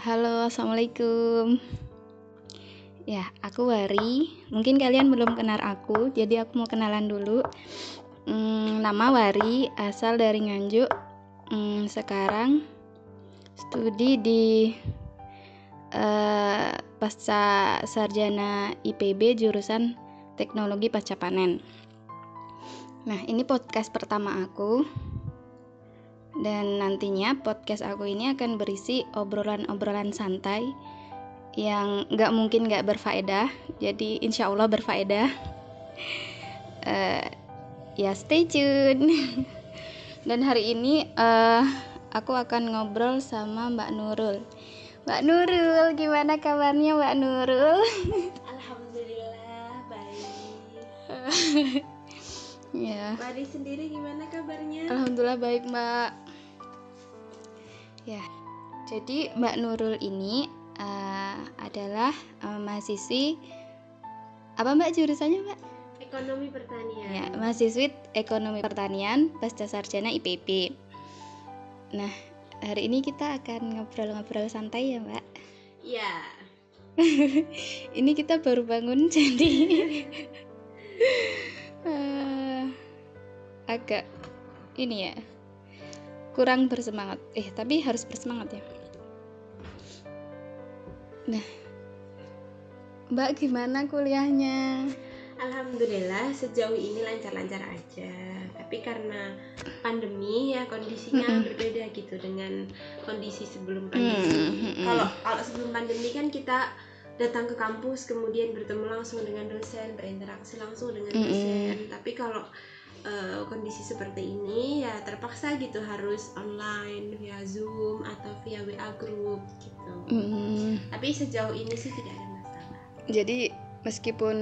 Halo, assalamualaikum. Ya, aku Wari. Mungkin kalian belum kenal aku, jadi aku mau kenalan dulu. Hmm, nama Wari, asal dari Nganjuk. Hmm, sekarang studi di uh, pasca sarjana IPB jurusan Teknologi Pasca Panen. Nah, ini podcast pertama aku dan nantinya podcast aku ini akan berisi obrolan-obrolan santai yang nggak mungkin nggak berfaedah. Jadi insya Allah berfaedah. Uh, ya stay tune. Dan hari ini uh, aku akan ngobrol sama Mbak Nurul. Mbak Nurul gimana kabarnya Mbak Nurul? Alhamdulillah baik. Ya. Mari sendiri gimana kabarnya? Alhamdulillah baik Mbak ya. Jadi Mbak Nurul ini uh, adalah uh, mahasiswi apa Mbak jurusannya Mbak? Ekonomi pertanian. Ya mahasiswi ekonomi pertanian pasca sarjana IPB nah hari ini kita akan ngobrol-ngobrol santai ya Mbak. Ya. Ini kita baru bangun jadi uh, agak ini ya kurang bersemangat. Eh tapi harus bersemangat ya. Nah mbak gimana kuliahnya? Alhamdulillah sejauh ini lancar-lancar aja. Tapi karena pandemi ya kondisinya Mm-mm. berbeda gitu dengan kondisi sebelum pandemi. kalau kalau sebelum pandemi kan kita datang ke kampus kemudian bertemu langsung dengan dosen berinteraksi langsung dengan dosen. Tapi kalau eh, kondisi seperti ini ya terpaksa gitu harus online via zoom atau via wa group gitu. Mm, tapi sejauh ini sih tidak ada masalah. Jadi meskipun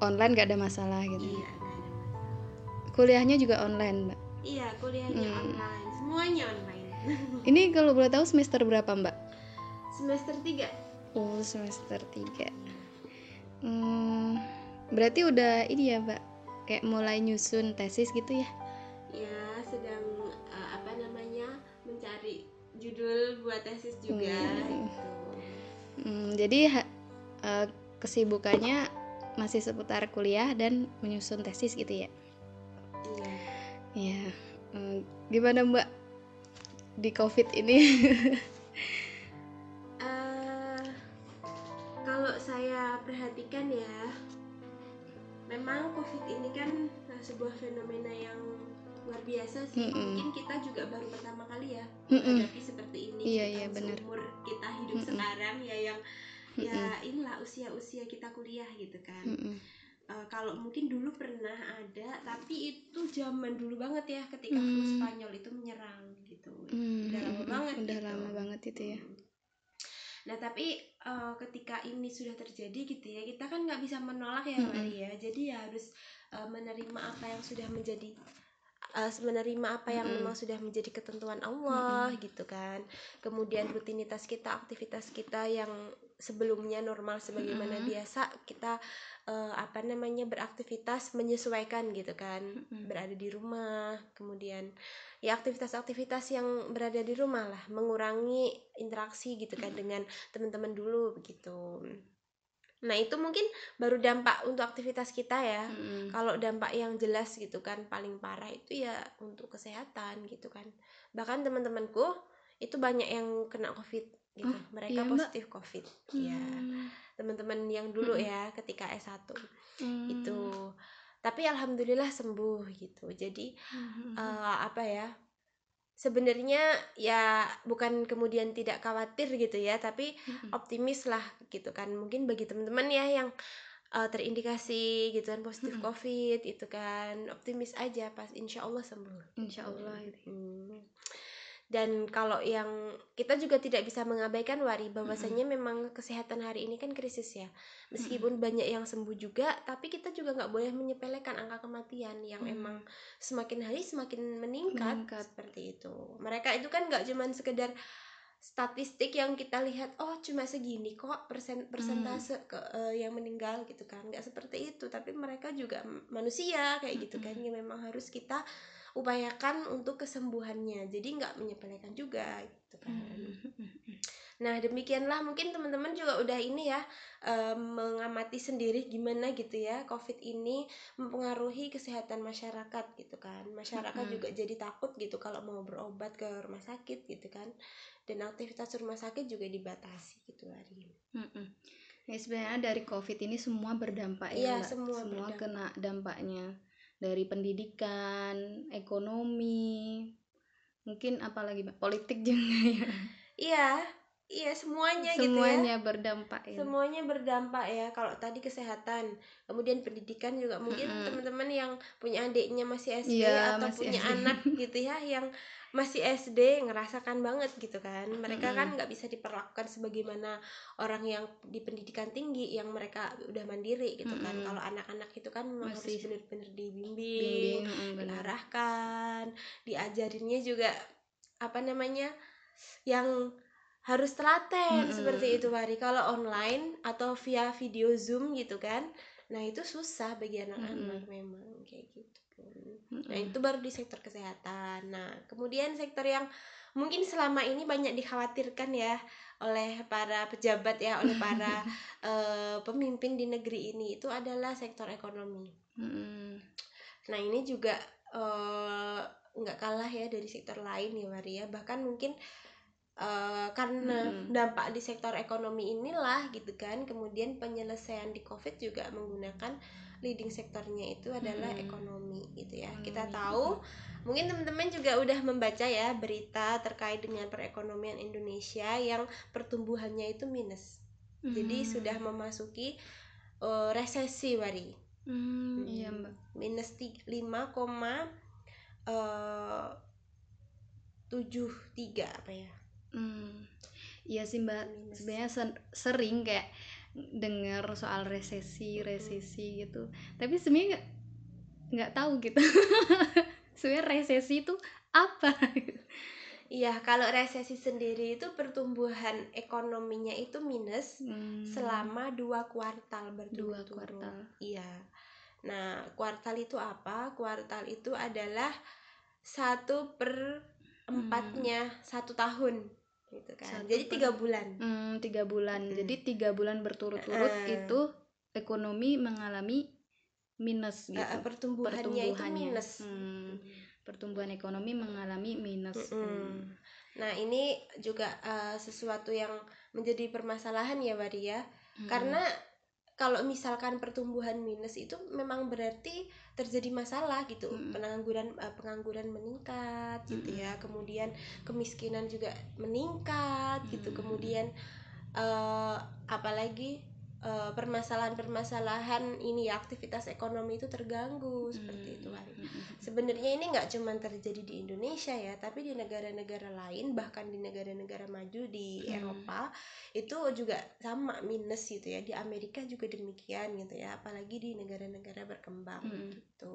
online gak ada masalah gitu? Iya nggak ada masalah. Kuliahnya juga online mbak? Iya kuliahnya Hmm. online. Semuanya online. Ini kalau boleh tahu semester berapa mbak? Semester 3 oh semester 3 hmm, berarti udah ini ya mbak kayak mulai nyusun tesis gitu ya? Ya sedang eh, apa namanya mencari judul buat tesis juga Hmm. gitu. Hmm, jadi eh, kesibukannya masih seputar kuliah dan menyusun tesis gitu ya? Iya. Iya. Hmm, gimana mbak di covid ini? Eh, kalau saya perhatikan ya memang covid ini kan eh, sebuah fenomena yang luar biasa sih Mm-mm. mungkin kita juga baru pertama kali ya Mm-mm. menghadapi seperti ini Iya, iya, benar. seumur kita hidup Mm-mm. sekarang ya yang Mm-mm. ya inilah usia-usia kita kuliah gitu kan Mm-mm. Eh, kalau mungkin dulu pernah ada tapi itu zaman dulu banget ya ketika flu Hmm. Spanyol itu menyerang gitu Hmm, udah lama banget udah gitu. lama banget itu ya Hmm. Nah tapi eh, ketika ini sudah terjadi gitu ya kita kan nggak bisa menolak ya. Mari ya jadi ya harus eh, menerima apa yang sudah menjadi eh, menerima apa yang Mm-mm. memang sudah menjadi ketentuan Allah gitu kan kemudian rutinitas kita aktivitas kita yang sebelumnya normal sebagaimana Mm-mm. biasa kita eh, apa namanya beraktivitas menyesuaikan gitu kan Mm-mm. berada di rumah kemudian ya aktivitas-aktivitas yang berada di rumah lah mengurangi interaksi gitu kan dengan teman-teman dulu begitu nah itu mungkin baru dampak untuk aktivitas kita ya Mm-mm. kalau dampak yang jelas gitu kan paling parah itu ya untuk kesehatan gitu kan bahkan teman-temanku itu banyak yang kena covid gitu Oh, mereka iya, Mbak? positif covid ya Hmm. teman-teman yang dulu Mm-mm. ya ketika S1 Hmm. itu tapi alhamdulillah sembuh gitu jadi Hmm. eh, apa ya sebenarnya ya bukan kemudian tidak khawatir gitu ya tapi Mm-mm. optimis lah gitu kan mungkin bagi teman-teman ya yang eh, terindikasi gitu kan positif Mm-mm. covid itu kan optimis aja pas insya Allah sembuh Insya Allah itu. Hmm. Dan kalau yang kita juga tidak bisa mengabaikan wari bahwasanya memang kesehatan hari ini kan krisis ya. Meskipun banyak yang sembuh juga tapi kita juga nggak boleh menyepelekan angka kematian yang Mm. emang semakin hari semakin meningkat, Meningkat. seperti itu. Mereka itu kan nggak cuman sekedar statistik yang kita lihat oh cuma segini kok persen persentase ke, eh, yang meninggal gitu kan. Nggak seperti itu. Tapi mereka juga manusia kayak gitu kan yang memang harus kita upayakan untuk kesembuhannya jadi nggak menyepelekan juga gitu kan Nah, demikianlah mungkin teman-teman juga udah ini ya eh, mengamati sendiri gimana gitu ya COVID ini mempengaruhi kesehatan masyarakat gitu kan. Masyarakat Mm-mm. juga jadi takut gitu kalau mau berobat ke rumah sakit gitu kan. Dan aktivitas rumah sakit juga dibatasi gitu Ari. Mm-mm. Ya, sebenarnya dari COVID ini semua berdampak ya, Mbak. semua semua berdampak. kena dampaknya dari pendidikan, ekonomi, mungkin apalagi politik juga ya. Iya, iya semuanya, gitu ya. Semuanya berdampak ya. Semuanya berdampak ya. Kalau tadi kesehatan, kemudian pendidikan juga mungkin Mm-mm. teman-teman yang punya adiknya masih SD Iya, atau masih punya SD. anak gitu ya yang masih SD ngerasakan banget gitu kan. Mereka kan Mm-mm. nggak bisa diperlakukan sebagaimana orang yang di pendidikan tinggi yang mereka udah mandiri gitu kan. Mm-mm. Kalau anak-anak itu kan memang harus Masih benar-benar dibimbing, Bimbing, mm, diarahkan, diajarinnya juga apa namanya yang harus telaten Mm-mm. seperti itu Wari. Kalau online atau via video Zoom gitu kan. Nah, itu susah bagi anak-anak memang kayak gitu. Nah, Mm-mm. itu baru di sektor kesehatan. Nah, kemudian sektor yang mungkin selama ini banyak dikhawatirkan ya oleh para pejabat ya, oleh para eh, pemimpin di negeri ini itu adalah sektor ekonomi. Mm-mm. Nah ini juga eh, nggak kalah ya dari sektor lain ya Maria. Bahkan mungkin eh, karena Mm-mm. dampak di sektor ekonomi inilah gitu kan. Kemudian penyelesaian di COVID juga menggunakan leading sektornya itu adalah Mm-mm. ekonomi gitu ya. Kita Ekonomi. tahu mungkin teman-teman juga udah membaca ya berita terkait dengan perekonomian Indonesia yang pertumbuhannya itu minus. Jadi Mm. sudah memasuki eh, resesi Wari Mm, iya Mbak. minus ti- 5, koma, eh, 73 apa ya Hmm, iya sih mbak. Minus. Sebenarnya sering kayak dengar soal resesi, resesi gitu. Tapi sebenarnya nggak nggak tahu gitu. sebenarnya resesi itu apa? Iya kalau resesi sendiri itu pertumbuhan ekonominya itu minus Hmm, selama dua kuartal dua berturut-turut kuartal. iya nah kuartal itu apa kuartal itu adalah satu per empatnya satu tahun gitu kan Satu jadi tiga bulan Hmm, tiga bulan. Mm. Jadi tiga bulan berturut-turut Eh. itu ekonomi mengalami minus gitu. Eh, pertumbuhannya itu Pertumbuhannya. minus Hmm. Pertumbuhan ekonomi mengalami minus. Mm-mm. Hmm. Nah ini juga eh, sesuatu yang menjadi permasalahan ya Wari ya Hmm. Karena kalau misalkan pertumbuhan minus itu memang berarti terjadi masalah gitu Mm-mm. pengangguran eh, pengangguran meningkat gitu Mm-mm. ya kemudian kemiskinan juga meningkat gitu Mm. kemudian eh, apalagi eh, permasalahan-permasalahan ini ya aktivitas ekonomi itu terganggu seperti itu. Hmm. Sebenarnya ini nggak cuma terjadi di Indonesia ya, tapi di negara-negara lain bahkan di negara-negara maju di Hmm. Eropa itu juga sama minus gitu ya. Di Amerika juga demikian gitu ya, apalagi di negara-negara berkembang Hmm. gitu.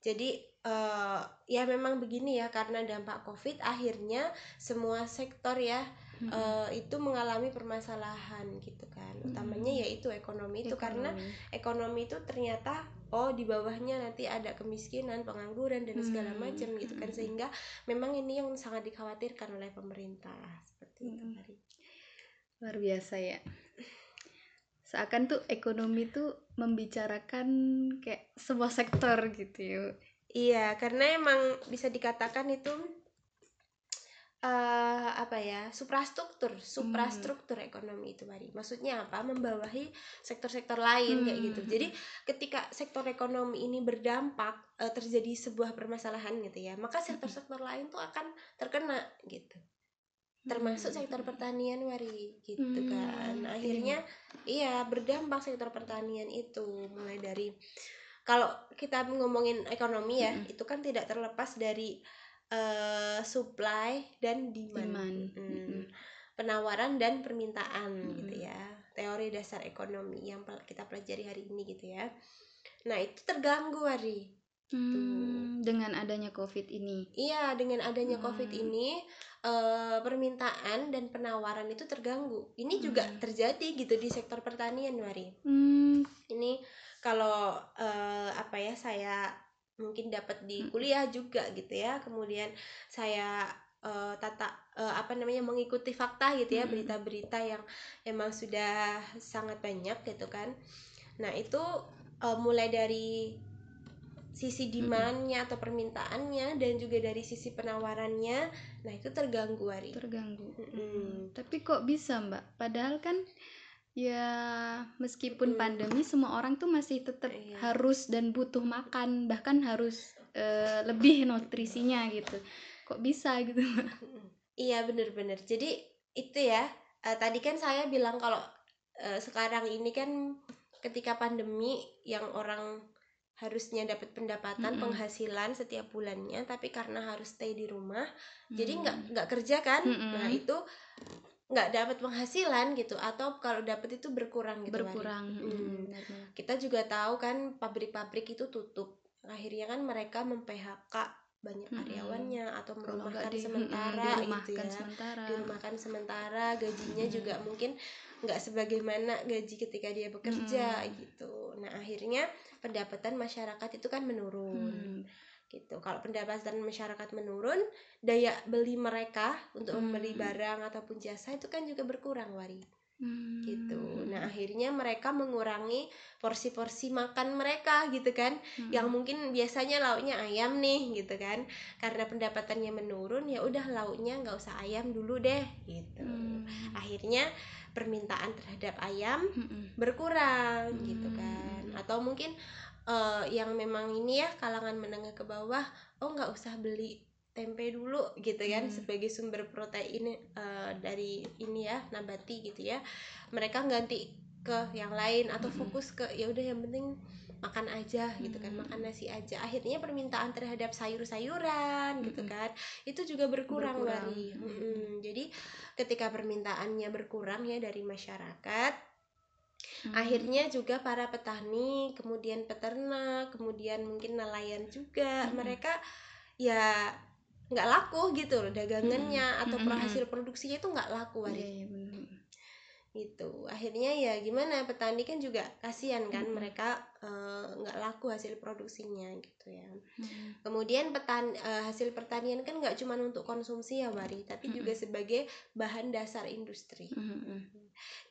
Jadi eh, ya memang begini ya karena dampak COVID akhirnya semua sektor ya Hmm. eh, itu mengalami permasalahan gitu kan. Utamanya Hmm. yaitu ekonomi itu karena Ekonomi. ekonomi itu ternyata oh di bawahnya nanti ada kemiskinan, pengangguran dan segala Hmm, macam gitu kan sehingga memang ini yang sangat dikhawatirkan oleh pemerintah seperti itu Hmm. Mari. Luar biasa ya seakan tuh ekonomi tuh membicarakan kayak semua sektor gitu ya Iya, karena emang bisa dikatakan itu eh apa ya suprastruktur suprastruktur ekonomi itu Mari. Maksudnya apa? Membawahi sektor-sektor lain kayak Hmm. gitu. Jadi ketika sektor ekonomi ini berdampak eh, terjadi sebuah permasalahan gitu ya, maka sektor-sektor lain tuh akan terkena gitu. Termasuk sektor pertanian wari gitu Hmm, kan iya. akhirnya iya berdampak sektor pertanian itu mulai dari kalau kita ngomongin ekonomi ya Mm-mm. itu kan tidak terlepas dari eh, supply dan demand, Demand, Mm. mm-mm. penawaran dan permintaan Mm-mm. gitu ya teori dasar ekonomi yang kita pelajari hari ini gitu ya nah itu terganggu wari Hmm, dengan adanya covid ini Iya, dengan adanya Hmm. COVID ini eh, permintaan dan penawaran itu terganggu. Ini juga Hmm. terjadi gitu di sektor pertanian, Mari. hmm, Ini kalau eh, apa ya saya mungkin dapat di Hmm. kuliah juga gitu ya. Kemudian saya uh, tata uh, apa namanya mengikuti fakta gitu ya Mm-mm. berita-berita yang emang sudah sangat banyak gitu kan nah itu uh, mulai dari sisi demandnya atau permintaannya dan juga dari sisi penawarannya nah itu terganggu Wari terganggu Mm-mm. tapi kok bisa mbak padahal kan ya meskipun Mm-mm. pandemi semua orang tuh masih tetap Iya. harus dan butuh makan bahkan harus eh, lebih nutrisinya gitu kok bisa gitu mbak Iya bener-bener. Jadi itu ya. eh, tadi kan saya bilang kalau eh, sekarang ini kan ketika pandemi yang orang harusnya dapat pendapatan Mm-mm. penghasilan setiap bulannya, tapi karena harus stay di rumah, jadi Hmm. nggak nggak kerja kan? Mm-mm. Nah itu nggak dapat penghasilan gitu, atau kalau dapat itu berkurang gitu. Berkurang Mm. Mm, benar-benar. Kita juga tahu kan pabrik-pabrik itu tutup. Akhirnya kan mereka mem-PHK banyak Mm-mm. karyawannya atau kalau merumahkan di sementara mm, gitu dirumahkan ya sementara dirumahkan sementara gajinya Mm. juga mungkin nggak sebagaimana gaji ketika dia bekerja Mm. gitu nah akhirnya pendapatan masyarakat itu kan menurun Hmm. gitu kalau pendapatan masyarakat menurun daya beli mereka untuk Hmm. membeli barang ataupun jasa itu kan juga berkurang wari Hmm. gitu nah akhirnya mereka mengurangi porsi-porsi makan mereka gitu kan Hmm. yang mungkin biasanya lauknya ayam nih gitu kan karena pendapatannya menurun ya udah lauknya nggak usah ayam dulu deh gitu Hmm. akhirnya permintaan terhadap ayam Mm-mm. berkurang gitu Hmm. kan atau mungkin eh, yang memang ini ya kalangan menengah ke bawah oh nggak usah beli tempe dulu gitu kan Hmm. sebagai sumber protein eh, dari ini ya nabati gitu ya mereka ganti ke yang lain atau fokus ke ya udah yang penting makan aja gitu kan Hmm. makan nasi aja akhirnya permintaan terhadap sayur-sayuran gitu Mm-mm. kan itu juga berkurang, Berkurang. Wari. Mm. Mm-mm. jadi ketika permintaannya berkurang ya dari masyarakat Hmm. akhirnya juga para petani kemudian peternak kemudian mungkin nelayan juga Mm-mm. mereka ya nggak laku gitu loh dagangannya Mm-mm. atau Mm-mm. hasil produksinya itu nggak laku Iya, Wari. iya. Gitu akhirnya ya gimana petani kan juga kasihan kan Mm-mm. mereka eh, nggak laku hasil produksinya gitu ya Hmm. kemudian petan eh, hasil pertanian kan nggak cuma untuk konsumsi ya Wari tapi juga sebagai bahan dasar industri Hmm.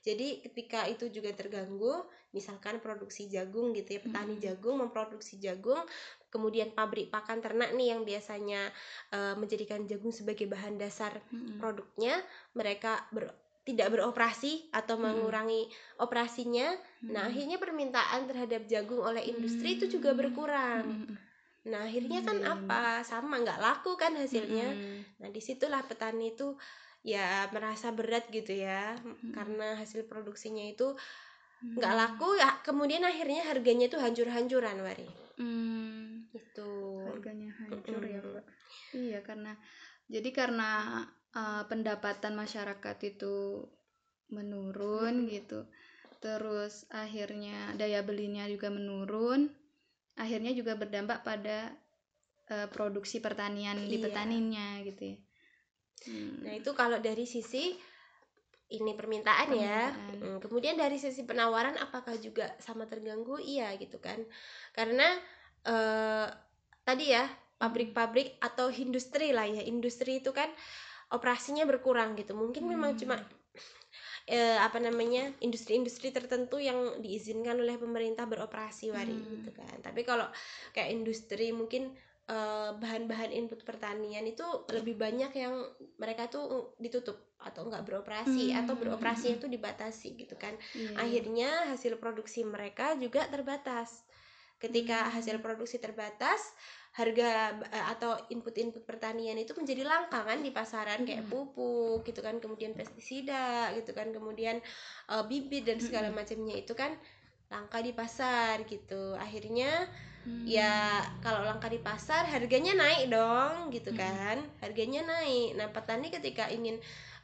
jadi ketika itu juga terganggu misalkan produksi jagung gitu ya petani Mm. jagung memproduksi jagung kemudian pabrik pakan ternak nih yang biasanya eh, menjadikan jagung sebagai bahan dasar Hmm. produknya mereka ber- tidak beroperasi atau Mm. mengurangi operasinya nah Hmm. akhirnya permintaan terhadap jagung oleh industri itu juga Hmm. berkurang Hmm. nah akhirnya Hmm, kan iya, apa sama nggak laku kan hasilnya Hmm. nah di situlah petani itu ya merasa berat gitu ya karena hasil produksinya itu nggak Hmm. laku ya kemudian akhirnya harganya itu hancur-hancuran wari Hmm. itu harganya hancur ya Mm-mm. mbak iya karena jadi karena uh, pendapatan masyarakat itu menurun gitu. Terus akhirnya daya belinya juga menurun. Akhirnya juga berdampak pada uh, produksi pertanian di Iya. petaninya gitu ya. Hmm. nah itu kalau dari sisi ini permintaan, ya. Permintaan. Hmm, kemudian dari sisi penawaran apakah juga sama terganggu? Iya gitu kan. Karena eh, tadi ya pabrik-pabrik atau industri lah ya. Industri itu kan operasinya berkurang gitu mungkin memang Hmm. cuma eh, apa namanya industri-industri tertentu yang diizinkan oleh pemerintah beroperasi wari Hmm. gitu kan tapi kalau kayak industri mungkin eh, bahan-bahan input pertanian itu lebih banyak yang mereka tuh ditutup atau nggak beroperasi Hmm. atau beroperasinya itu dibatasi gitu kan iya. akhirnya hasil produksi mereka juga terbatas ketika Hmm. hasil produksi terbatas harga eh, atau input-input pertanian itu menjadi langka kan di pasaran kayak Hmm. pupuk gitu kan kemudian pestisida gitu kan kemudian eh, bibit dan segala Hmm. macamnya itu kan langka di pasar gitu akhirnya Hmm. ya kalau langka di pasar harganya naik dong gitu kan harganya naik nah petani ketika ingin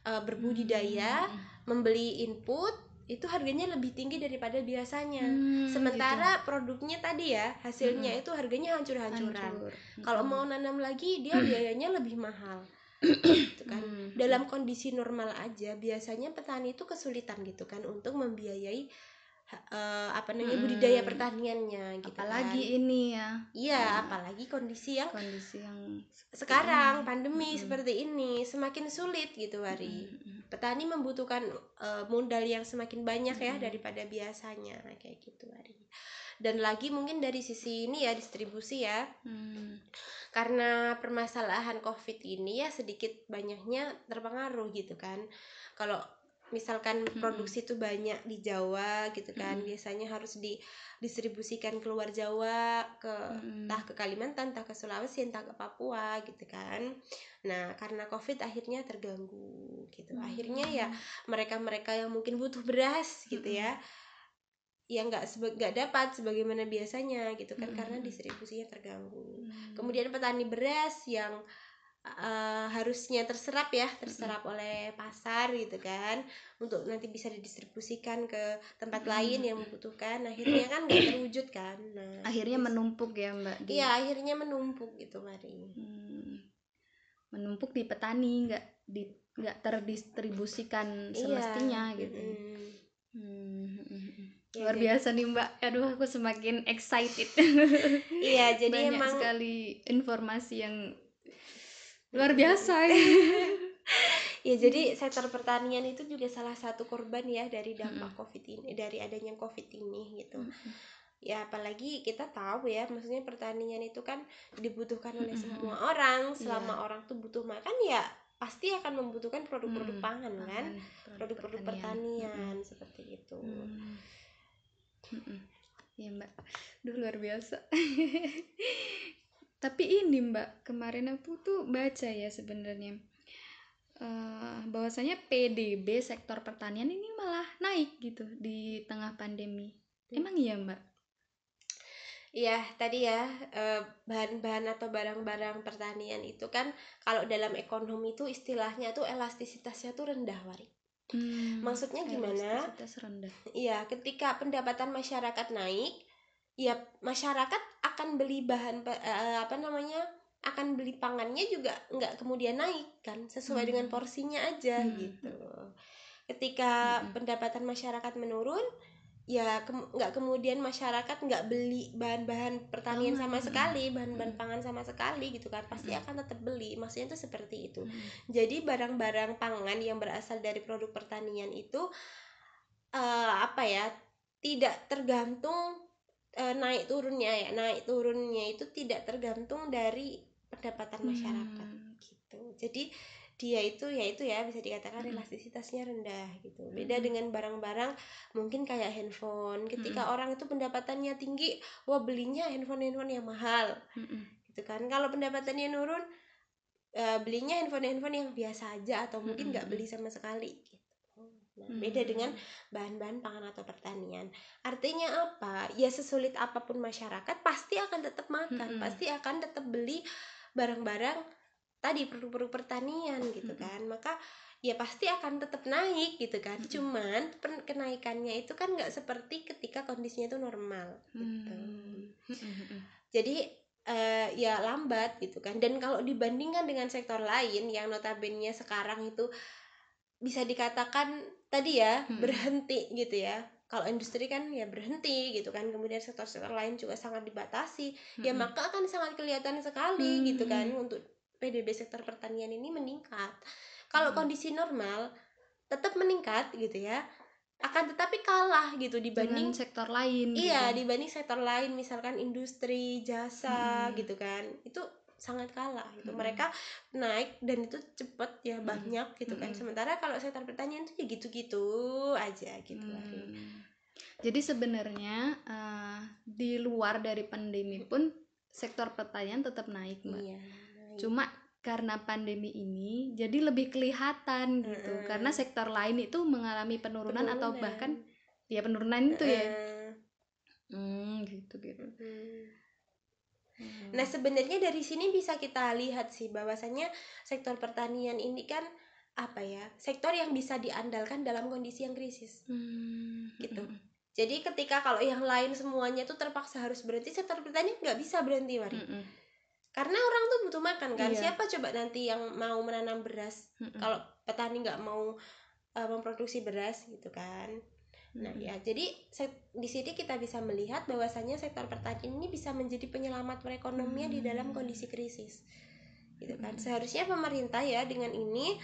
uh, berbudidaya Hmm. membeli input itu harganya lebih tinggi daripada biasanya Hmm, sementara produknya tadi ya hasilnya Mm-mm. itu harganya gitu. hancur-hancuran Hancur. kalau Mm-mm. mau nanam lagi dia biayanya lebih mahal gitu kan Hmm. dalam kondisi normal aja biasanya petani itu kesulitan gitu kan untuk membiayai uh, apa namanya Mm-mm. budidaya pertaniannya gitu apalagi kan. ini ya iya Hmm. apalagi kondisi yang kondisi yang sekarang ini. pandemi Mm-mm. seperti ini semakin sulit gitu Wari Mm-mm. petani membutuhkan uh, modal yang semakin banyak ya Mm-mm. daripada biasanya kayak gitu Wari dan lagi mungkin dari sisi ini ya distribusi ya Hmm. karena permasalahan covid ini ya sedikit banyaknya terpengaruh gitu kan kalau misalkan produksi itu banyak di Jawa gitu kan Mm-mm. biasanya harus didistribusikan keluar Jawa ke Mm-mm. entah ke Kalimantan entah ke Sulawesi entah ke Papua gitu kan nah karena covid akhirnya terganggu gitu akhirnya ya mereka-mereka yang mungkin butuh beras gitu ya yang nggak nggak dapat sebagaimana biasanya gitu kan karena Mm-mm. distribusinya terganggu Hmm. kemudian petani beras yang uh, harusnya terserap ya terserap oleh pasar gitu kan untuk nanti bisa didistribusikan ke tempat Mm-mm. lain yang membutuhkan akhirnya kan nggak terwujud kan nah akhirnya menumpuk ya mbak di iya akhirnya menumpuk gitu Mari Hmm. menumpuk di petani nggak di nggak terdistribusikan semestinya Iya, gitu mm-mm. Hmm. Ya, luar jadi- biasa nih mbak aduh aku semakin excited iya jadi banyak emang sekali informasi yang luar biasa ya. ya jadi sektor pertanian itu juga salah satu korban ya dari dampak covid ini dari adanya covid ini gitu ya apalagi kita tahu ya maksudnya pertanian itu kan dibutuhkan oleh Mm-mm. semua orang Iya. selama orang tuh butuh makan ya pasti akan membutuhkan produk-produk Hmm, pangan kan produk-produk pertanian seperti itu Hmm. Mm-mm. Iya mbak, Duh luar biasa. Tapi ini mbak, kemarin aku tuh baca ya sebenarnya eh bahwasanya PDB sektor pertanian ini malah naik gitu di tengah pandemi. Hmm. Emang iya mbak? Iya tadi ya eh, bahan-bahan atau barang-barang pertanian itu kan kalau dalam ekonomi itu istilahnya tuh elastisitasnya tuh rendah Wari Hmm, Maksudnya gimana? elastisitas rendah. Iya, ketika pendapatan masyarakat naik, ya masyarakat akan beli bahan eh, apa namanya? akan beli pangannya juga nggak kemudian naik kan, sesuai Hmm. dengan porsinya aja Hmm. gitu. Ketika Hmm. pendapatan masyarakat menurun, ya nggak kemudian masyarakat nggak beli bahan-bahan pertanian Pangan, sama hmm. sekali, bahan-bahan Hmm. pangan sama sekali gitu kan, pasti Hmm. akan tetap beli. Maksudnya itu seperti itu. Hmm. Jadi barang-barang pangan yang berasal dari produk pertanian itu eh, apa ya tidak tergantung eh, naik turunnya ya naik turunnya itu tidak tergantung dari pendapatan masyarakat Hmm. gitu. Jadi dia itu ya itu ya bisa dikatakan Mm-mm. elastisitasnya rendah gitu. Beda Mm-mm. dengan barang-barang mungkin kayak handphone. Ketika orang itu pendapatannya tinggi, wah belinya handphone-handphone yang mahal Mm-mm. gitu kan kalau pendapatannya nurun eh, belinya handphone-handphone yang biasa aja atau mungkin nggak Mm-mm. beli sama sekali gitu nah, Hmm. beda dengan bahan-bahan pangan atau pertanian artinya apa ya sesulit apa pun masyarakat pasti akan tetap makan Mm-mm. pasti akan tetap beli barang-barang tadi produk-produk pertanian gitu Mm-mm. kan maka ya pasti akan tetap naik gitu kan Mm-mm. cuman kenaikannya itu kan nggak seperti ketika kondisinya itu normal gitu Hmm. Mm-mm. jadi eh, ya lambat gitu kan dan kalau dibandingkan dengan sektor lain yang notabene sekarang itu bisa dikatakan tadi ya Mm-mm. berhenti gitu ya kalau industri kan ya berhenti gitu kan kemudian sektor-sektor lain juga sangat dibatasi ya Mm-mm. maka akan sangat kelihatan sekali Hmm. gitu kan untuk PDB sektor pertanian ini meningkat kalau Hmm. kondisi normal tetap meningkat gitu ya akan tetapi kalah gitu dibanding dengan sektor lain Iya, gitu. dibanding sektor lain misalkan industri, jasa Mm-mm. gitu kan. Itu sangat kalah gitu. Mm-mm. Mereka naik dan itu cepet ya Mm-mm. banyak gitu kan. Mm-mm. Sementara kalau sektor pertanian tuh ya gitu-gitu aja gitu. Hmm. Jadi sebenarnya eh, di luar dari pandemi pun sektor pertanian tetap naik, Mbak. Iya. naik. Cuma karena pandemi ini jadi lebih kelihatan gitu. Mm-mm. Karena sektor lain itu mengalami penurunan, atau Penurunan. bahkan ya penurunan itu ya. Hmm, gitu gitu. Mm. Hmm. Nah, sebenarnya dari sini bisa kita lihat sih bahwasanya sektor pertanian ini kan apa ya? Sektor yang bisa diandalkan dalam kondisi yang krisis. Hmm, gitu. mm-mm. Jadi ketika kalau yang lain semuanya tuh terpaksa harus berhenti, sektor pertanian nggak bisa berhenti, Wari. Mm-mm. Karena orang tuh butuh makan kan. Iya. Siapa coba nanti yang mau menanam beras Mm-mm. kalau petani nggak mau uh, memproduksi beras gitu kan. Nah, Mm-mm. ya, jadi di sini kita bisa melihat bahwasannya sektor pertanian ini bisa menjadi penyelamat perekonomian di dalam Hmm. kondisi krisis. Gitu kan. Mm-mm. Seharusnya pemerintah ya dengan ini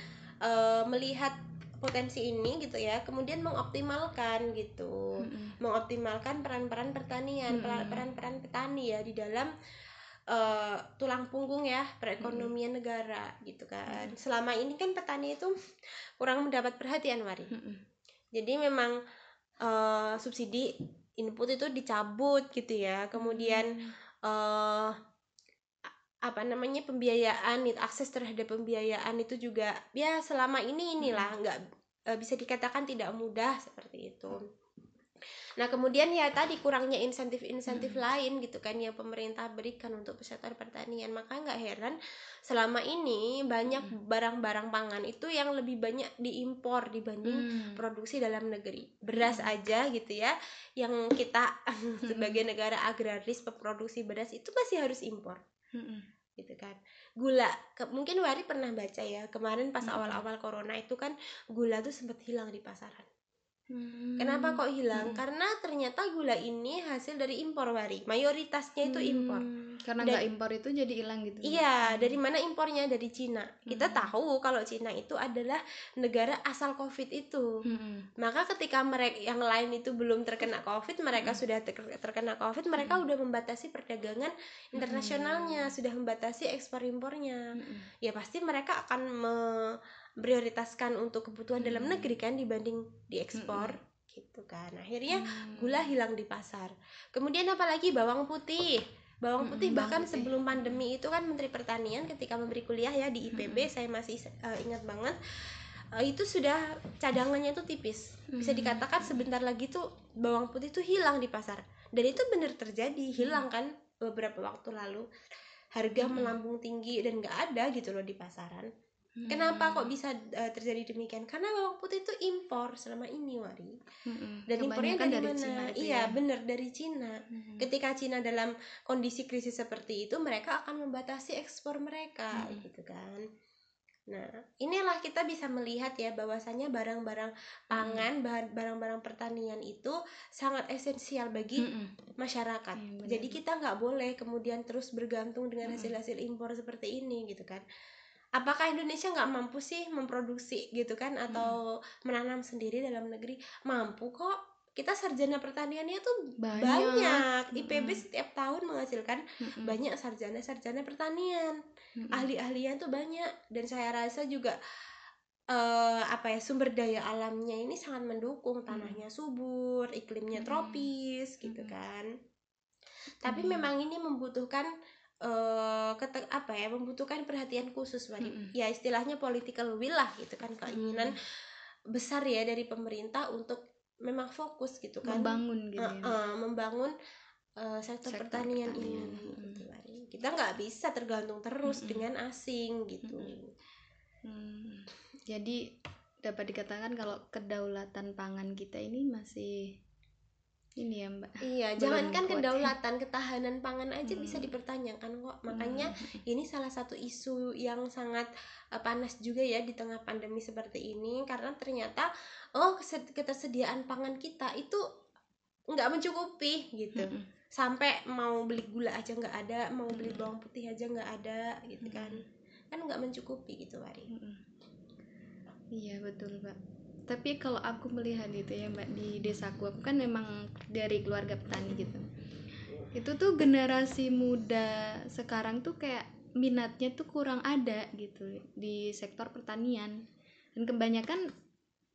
eh, melihat potensi ini gitu ya, kemudian mengoptimalkan gitu. Mm-mm. Mengoptimalkan peran-peran pertanian, peran-peran petani ya di dalam eh, tulang punggung ya perekonomian negara gitu kan. Selama ini kan petani itu kurang mendapat perhatian, Wari. Mm-mm. Jadi memang eh, subsidi input itu dicabut gitu ya. Kemudian eh apa namanya pembiayaan, akses terhadap pembiayaan itu juga ya selama ini inilah nggak eh, bisa dikatakan tidak mudah seperti itu. Nah kemudian ya tadi kurangnya insentif-insentif lain gitu kan yang pemerintah berikan untuk sektor pertanian maka nggak heran selama ini banyak barang-barang pangan itu yang lebih banyak diimpor dibanding Mm. produksi dalam negeri. Beras aja gitu ya yang kita sebagai negara agraris peproduksi beras itu masih harus impor. Mm-mm. gitu kan. Gula ke- mungkin Wari pernah baca ya kemarin pas awal-awal corona itu kan gula tuh sempat hilang di pasaran Mm. kenapa kok hilang Mm-mm. karena ternyata gula ini hasil dari impor Wari mayoritasnya itu impor Hmm, Karena nggak impor itu jadi hilang gitu. Iya, dari mana impornya? Dari Cina. Kita Hmm. tahu kalau Cina itu adalah negara asal Covid itu. Mm-mm. Maka ketika mereka yang lain itu belum terkena COVID, mereka sudah ter- terkena COVID, mereka udah membatasi perdagangan internasionalnya, sudah membatasi ekspor impornya. Mm-mm. Ya pasti mereka akan memprioritaskan untuk kebutuhan dalam Hmm. negeri kan dibanding diekspor gitu kan. Akhirnya Hmm. gula hilang di pasar. Kemudian apalagi bawang putih. Bawang putih bawang bahkan putih. sebelum pandemi itu kan Menteri Pertanian ketika memberi kuliah ya di IPB Mm-mm. saya masih eh, ingat banget eh, itu sudah cadangannya tuh tipis. Bisa Mm. dikatakan sebentar lagi tuh bawang putih tuh hilang di pasar. Dan itu benar terjadi, hilang kan beberapa waktu lalu. Harga Mm-mm. melambung tinggi dan nggak ada gitu loh di pasaran. Hmm. Kenapa kok bisa eh, terjadi demikian? Karena bawang putih itu impor selama ini, Wari. Mm-mm. Dan impornya Kebanyakan dari, mana? Cina iya, ya. bener dari Cina. Mm. Ketika Cina dalam kondisi krisis seperti itu, mereka akan membatasi ekspor mereka, Mm. gitu kan. Nah, inilah kita bisa melihat ya bahwasanya barang-barang pangan, bahan- barang-barang pertanian itu sangat esensial bagi Mm-mm. masyarakat. Benar. Jadi kita nggak boleh kemudian terus bergantung dengan Mm-mm. hasil-hasil impor seperti ini, gitu kan. Apakah Indonesia nggak mampu sih memproduksi gitu kan atau menanam sendiri dalam negeri? Mampu kok. Kita sarjana pertaniannya tuh Banyak. banyak. IPB setiap tahun menghasilkan Mm-mm. banyak sarjana-sarjana pertanian. Mm-mm. Ahli-ahlinya tuh banyak dan saya rasa juga eh apa ya sumber daya alamnya ini sangat mendukung tanahnya subur, iklimnya tropis gitu Mm-mm. kan. Tapi Mm. memang ini membutuhkan kete- apa ya membutuhkan perhatian khusus Wari. Mm-mm. ya istilahnya political will lah gitu kan keinginan besar ya dari pemerintah untuk memang fokus gitu kan membangun gitu ya. eh, membangun eh, sektor, Sektor pertanian, pertanian, ini mm. gitu, Wari. kita nggak bisa tergantung terus Mm-mm. dengan asing gitu Hmm. Jadi dapat dikatakan kalau kedaulatan pangan kita ini masih ini ya Mbak. iya Belum jangankan kuat. kedaulatan ketahanan pangan aja bisa Mm. dipertanyakan kok makanya Hmm. ini salah satu isu yang sangat uh, panas juga ya di tengah pandemi seperti ini karena ternyata oh ketersediaan pangan kita itu nggak mencukupi gitu Mm-mm. sampai mau beli gula aja nggak ada mau beli Mm. bawang putih aja nggak ada gitu kan kan nggak mencukupi gitu Wari. Iya betul Mbak. Tapi kalau aku melihat gitu ya Mbak di desaku aku kan memang dari keluarga petani gitu. Itu tuh generasi muda sekarang tuh kayak minatnya tuh kurang ada gitu di sektor pertanian. Dan kebanyakan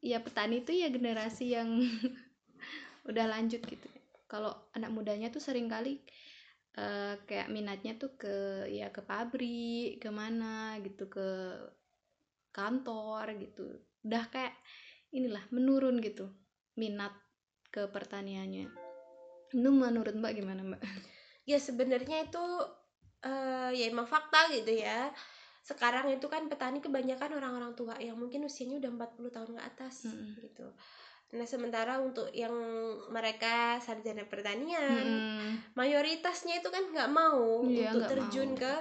ya petani itu ya generasi yang udah lanjut gitu. Kalau anak mudanya tuh sering kali eh, kayak minatnya tuh ke ya ke pabrik, ke mana gitu ke kantor gitu udah kayak inilah menurun gitu. Minat ke pertaniannya. Itu menurut mbak gimana mbak? Ya sebenarnya itu eh, ya emang fakta gitu ya. Sekarang itu kan petani kebanyakan orang-orang tua yang mungkin usianya udah 40 tahun ke atas Mm-mm. gitu Nah, sementara untuk yang mereka sarjana pertanian, Mm-mm. mayoritasnya itu kan nggak mau Iya, untuk terjun mau. ke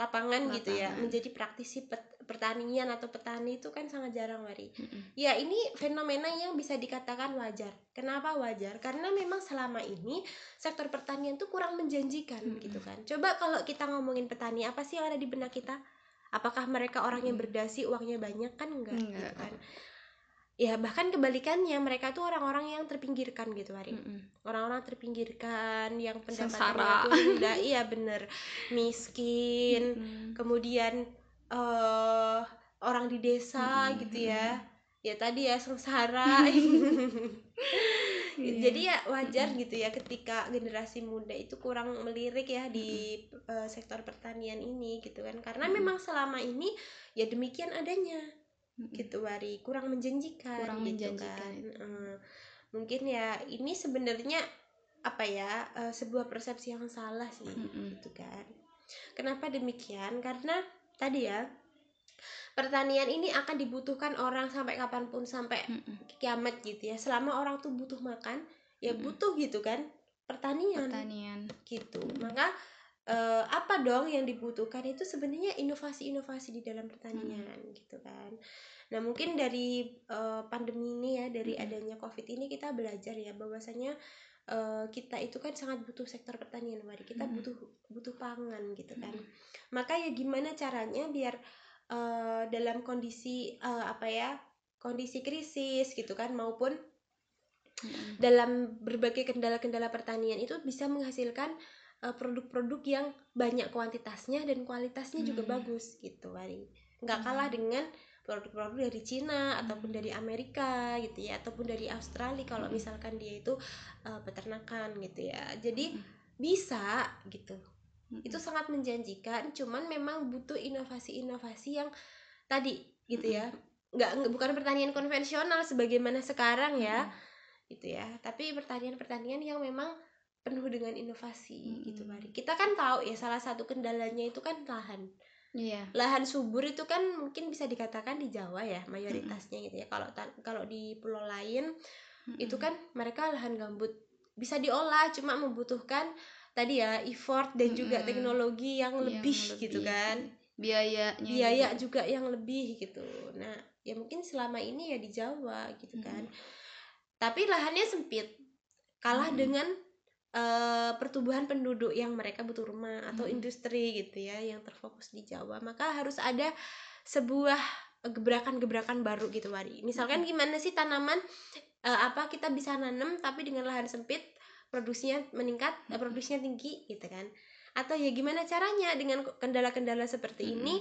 lapangan, gitu ya, Lapangan. menjadi praktisi pet- pertanian atau petani itu kan sangat jarang, Wari. Mm-mm. Ya, ini fenomena yang bisa dikatakan wajar. Kenapa wajar? Karena memang selama ini sektor pertanian tuh kurang menjanjikan, Mm-mm. gitu kan. Coba kalau kita ngomongin petani, apa sih yang ada di benak kita? Apakah mereka orang yang berdasi, uangnya banyak kan enggak, Enggak. gitu kan? Ya bahkan kebalikannya mereka tuh orang-orang yang terpinggirkan gitu, Mm-mm. orang-orang terpinggirkan yang pendapatannya tuh rendah. Iya bener. Miskin. Mm-mm. kemudian eh orang di desa Mm-mm. gitu ya. Ya tadi ya sengsara. Iya. jadi ya wajar gitu ya ketika generasi muda itu kurang melirik ya di eh, sektor pertanian ini gitu kan. Karena Mm-mm. memang selama ini ya demikian adanya Mm-mm. gitu Wari kurang menjanjikan Kurang gitu menjanjikan kan. Eh, mungkin ya ini sebenarnya apa ya eh, sebuah persepsi yang salah sih Mm-mm. gitu kan kenapa demikian karena tadi ya pertanian ini akan dibutuhkan orang sampai kapan pun sampai Mm-mm. kiamat gitu ya selama orang tuh butuh makan ya Mm-mm. butuh gitu kan pertanian Pertanian. gitu maka eh, apa dong yang dibutuhkan itu sebenarnya inovasi-inovasi di dalam pertanian gitu kan nah mungkin dari eh, pandemi ini ya dari Mm-mm. adanya covid ini kita belajar ya bahwasanya eh, kita itu kan sangat butuh sektor pertanian mari kita Mm-mm. butuh butuh pangan gitu kan maka ya gimana caranya biar eh, dalam kondisi eh, apa ya kondisi krisis gitu kan maupun Mm-mm. dalam berbagai kendala-kendala pertanian itu bisa menghasilkan uh, produk-produk yang banyak kuantitasnya dan kualitasnya juga Hmm. bagus gitu Wari nggak Hmm. kalah dengan produk-produk dari Cina ataupun Hmm. dari Amerika gitu ya ataupun dari Australia kalau Hmm. misalkan dia itu uh, peternakan gitu ya jadi Hmm. bisa gitu Mm-mm. itu sangat menjanjikan cuman memang butuh inovasi-inovasi yang tadi gitu ya nggak nggak- bukan pertanian konvensional sebagaimana sekarang ya gitu ya tapi pertanian-pertanian yang memang penuh dengan inovasi Mm-mm. gitu Mari kita kan tahu ya salah satu kendalanya itu kan lahan Iya. lahan subur itu kan mungkin bisa dikatakan di Jawa ya mayoritasnya gitu ya kalau kalau di pulau lain itu kan mereka lahan gambut bisa diolah cuma membutuhkan tadi ya effort dan juga Mm-mm. teknologi yang Yang lebih, gitu lebih. kan biayanya biaya juga. juga yang lebih gitu nah ya mungkin selama ini ya di Jawa gitu Mm-mm. kan tapi lahannya sempit kalah Mm-mm. dengan eh, pertumbuhan penduduk yang mereka butuh rumah atau Mm-mm. industri gitu ya yang terfokus di Jawa maka harus ada sebuah gebrakan-gebrakan baru gitu Wari misalkan gimana sih tanaman eh, apa kita bisa nanam tapi dengan lahan sempit produksinya meningkat eh, produksinya tinggi gitu kan atau ya gimana caranya dengan kendala-kendala seperti Mm-mm. ini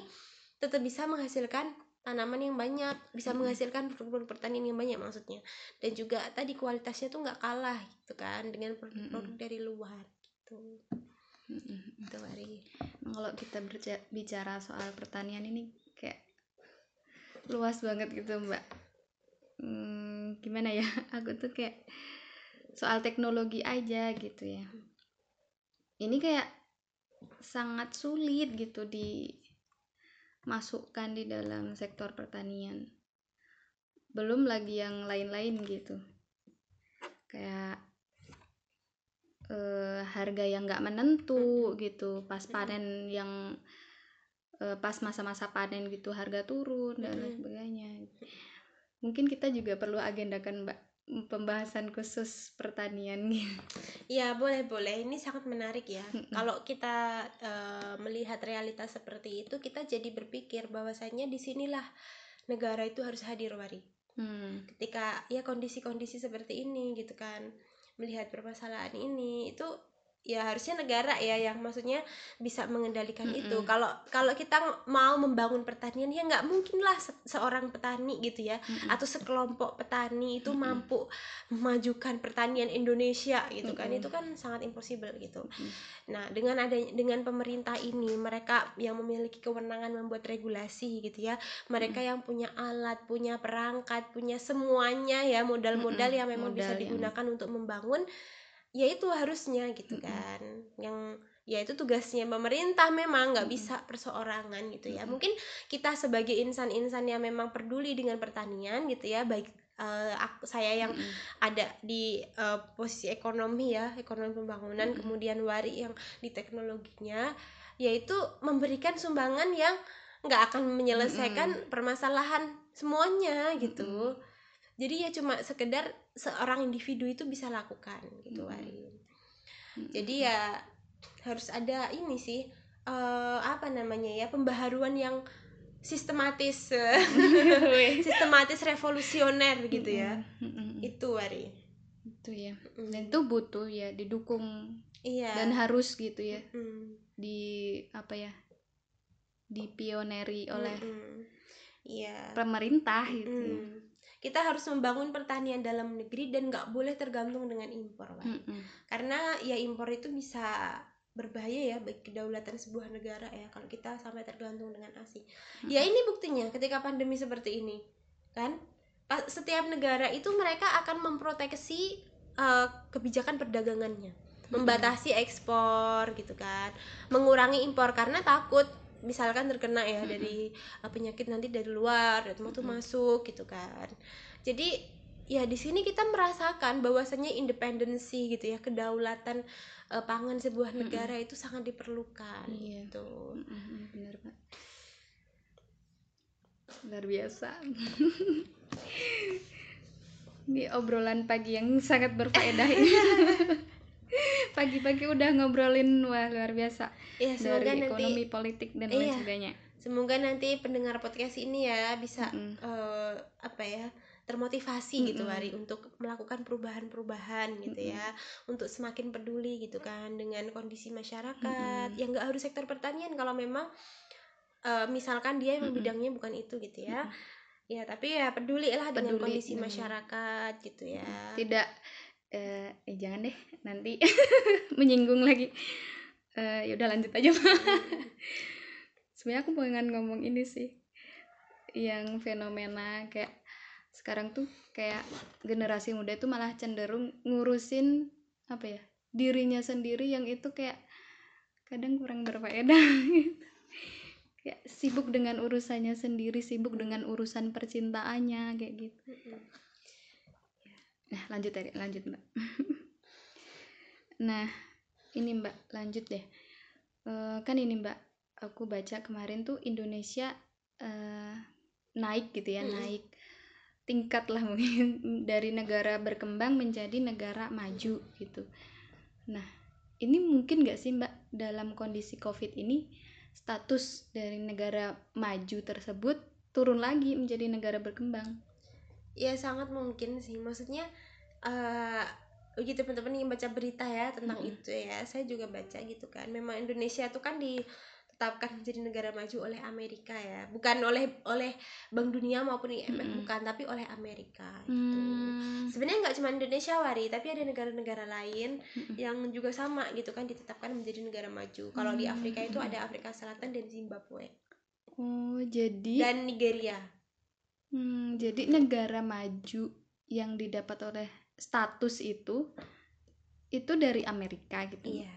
tetap bisa menghasilkan tanaman yang banyak bisa menghasilkan produk-produk pertanian yang banyak maksudnya. Dan juga tadi kualitasnya tuh nggak kalah gitu kan dengan produk-produk dari luar gitu. Itu Nah, kalau kita bicara soal pertanian ini kayak luas banget gitu mbak. Hmm, gimana ya? Aku tuh kayak soal teknologi aja gitu ya. Ini kayak sangat sulit gitu dimasukkan di dalam sektor pertanian belum lagi yang lain-lain gitu kayak eh, harga yang nggak menentu gitu pas Mm-mm. panen yang eh, pas masa-masa panen gitu harga turun dan lain Mm-mm. sebagainya mungkin kita juga perlu agendakan mbak pembahasan khusus pertanian gitu. Ya boleh boleh. Ini sangat menarik ya. Kalau kita eh, melihat realitas seperti itu kita jadi berpikir bahwasanya di sinilah negara itu harus hadir Wari. Hmm, ketika ya kondisi-kondisi seperti ini gitu kan melihat permasalahan ini itu ya harusnya negara ya yang maksudnya bisa mengendalikan Mm-mm. itu kalau kalau kita mau membangun pertanian ya nggak mungkin lah se- seorang petani gitu ya mm-mm. atau sekelompok petani itu Mm-mm. mampu memajukan pertanian Indonesia gitu kan Mm-mm. itu kan sangat impossible gitu Mm-mm. Nah, dengan adanya dengan pemerintah ini, mereka yang memiliki kewenangan membuat regulasi gitu ya. Mereka yang punya alat, punya perangkat, punya semuanya ya, modal-modal Mm-mm, yang memang bisa modal yang- digunakan untuk membangun ya itu harusnya gitu kan. Yang ya itu tugasnya pemerintah memang nggak bisa perseorangan gitu ya. Mm-mm. Mungkin kita sebagai insan-insan yang memang peduli dengan pertanian gitu ya, baik uh, aku, saya yang Mm-mm. ada di uh, posisi ekonomi ya ekonomi pembangunan Mm-mm. kemudian Wari yang di teknologinya yaitu memberikan sumbangan yang nggak akan menyelesaikan permasalahan semuanya gitu jadi ya cuma sekedar seorang individu itu bisa lakukan gitu Mm-mm. Wari Mm-mm. jadi ya harus ada ini sih eh, apa namanya ya pembaharuan yang sistematis Weh. sistematis revolusioner gitu ya. Itu Wari itu ya. Dan itu butuh ya didukung iya. dan harus gitu ya. Di apa ya dipioneri oleh iya. pemerintah gitu. Kita harus membangun pertanian dalam negeri dan nggak boleh tergantung dengan impor Wari. Mm-mm. karena ya impor itu bisa berbahaya ya bagi kedaulatan sebuah negara ya kalau kita sampai tergantung dengan asing. Ya ini buktinya ketika pandemi seperti ini kan setiap negara itu mereka akan memproteksi eh, kebijakan perdagangannya, membatasi ekspor gitu kan, mengurangi impor karena takut misalkan terkena ya Mm-mm. dari eh, penyakit nanti dari luar dan tuh Mm-mm. masuk gitu kan. Jadi ya di sini kita merasakan bahwasannya independensi gitu ya kedaulatan eh, pangan sebuah negara itu sangat diperlukan Iya. gitu. Mm-mm, bener pak luar biasa ini obrolan pagi yang sangat berfaedah ini pagi-pagi udah ngobrolin wah luar biasa Ya semoga dari nanti ekonomi politik dan lain Iya. sebagainya semoga nanti pendengar podcast ini ya bisa Mm-mm. eh, apa ya termotivasi gitu Mm-mm. Wari untuk melakukan perubahan-perubahan gitu ya untuk semakin peduli gitu kan dengan kondisi masyarakat Mm-mm. yang nggak harus sektor pertanian kalau memang eh, misalkan dia yang Mm-mm. bidangnya bukan itu gitu ya ya tapi ya peduli lah dengan kondisi mm. masyarakat gitu ya tidak eh, eh jangan deh nanti menyinggung lagi eh ya udah lanjut aja sebenarnya aku pengen ngomong ini sih yang fenomena kayak sekarang tuh kayak generasi muda itu malah cenderung ngurusin apa ya dirinya sendiri yang itu kayak kadang kurang berfaedah gitu. kayak sibuk dengan urusannya sendiri sibuk dengan urusan percintaannya kayak gitu Mm-mm. Nah, lanjut tadi, lanjut Mbak. nah, ini Mbak, lanjut deh. Eh, kan ini Mbak, aku baca kemarin tuh Indonesia eh, naik gitu ya, Mm-mm. naik tingkat lah mungkin dari negara berkembang menjadi negara maju gitu. Nah, ini mungkin nggak sih Mbak dalam kondisi COVID ini status dari negara maju tersebut turun lagi menjadi negara berkembang? Ya sangat mungkin sih maksudnya eh begitu teman-teman yang baca berita ya tentang Mm-mm. itu ya saya juga baca gitu kan memang Indonesia itu kan ditetapkan menjadi negara maju oleh Amerika ya bukan oleh oleh Bank Dunia maupun IMF Mm-mm. bukan tapi oleh Amerika gitu Hmm. sebenarnya nggak cuma Indonesia wari tapi ada negara-negara lain Mm-mm. yang juga sama gitu kan ditetapkan menjadi negara maju kalau di Afrika itu Hmm. ada Afrika Selatan dan Zimbabwe Oh, jadi dan Nigeria Hmm, jadi negara maju yang didapat oleh status itu itu dari Amerika gitu. iya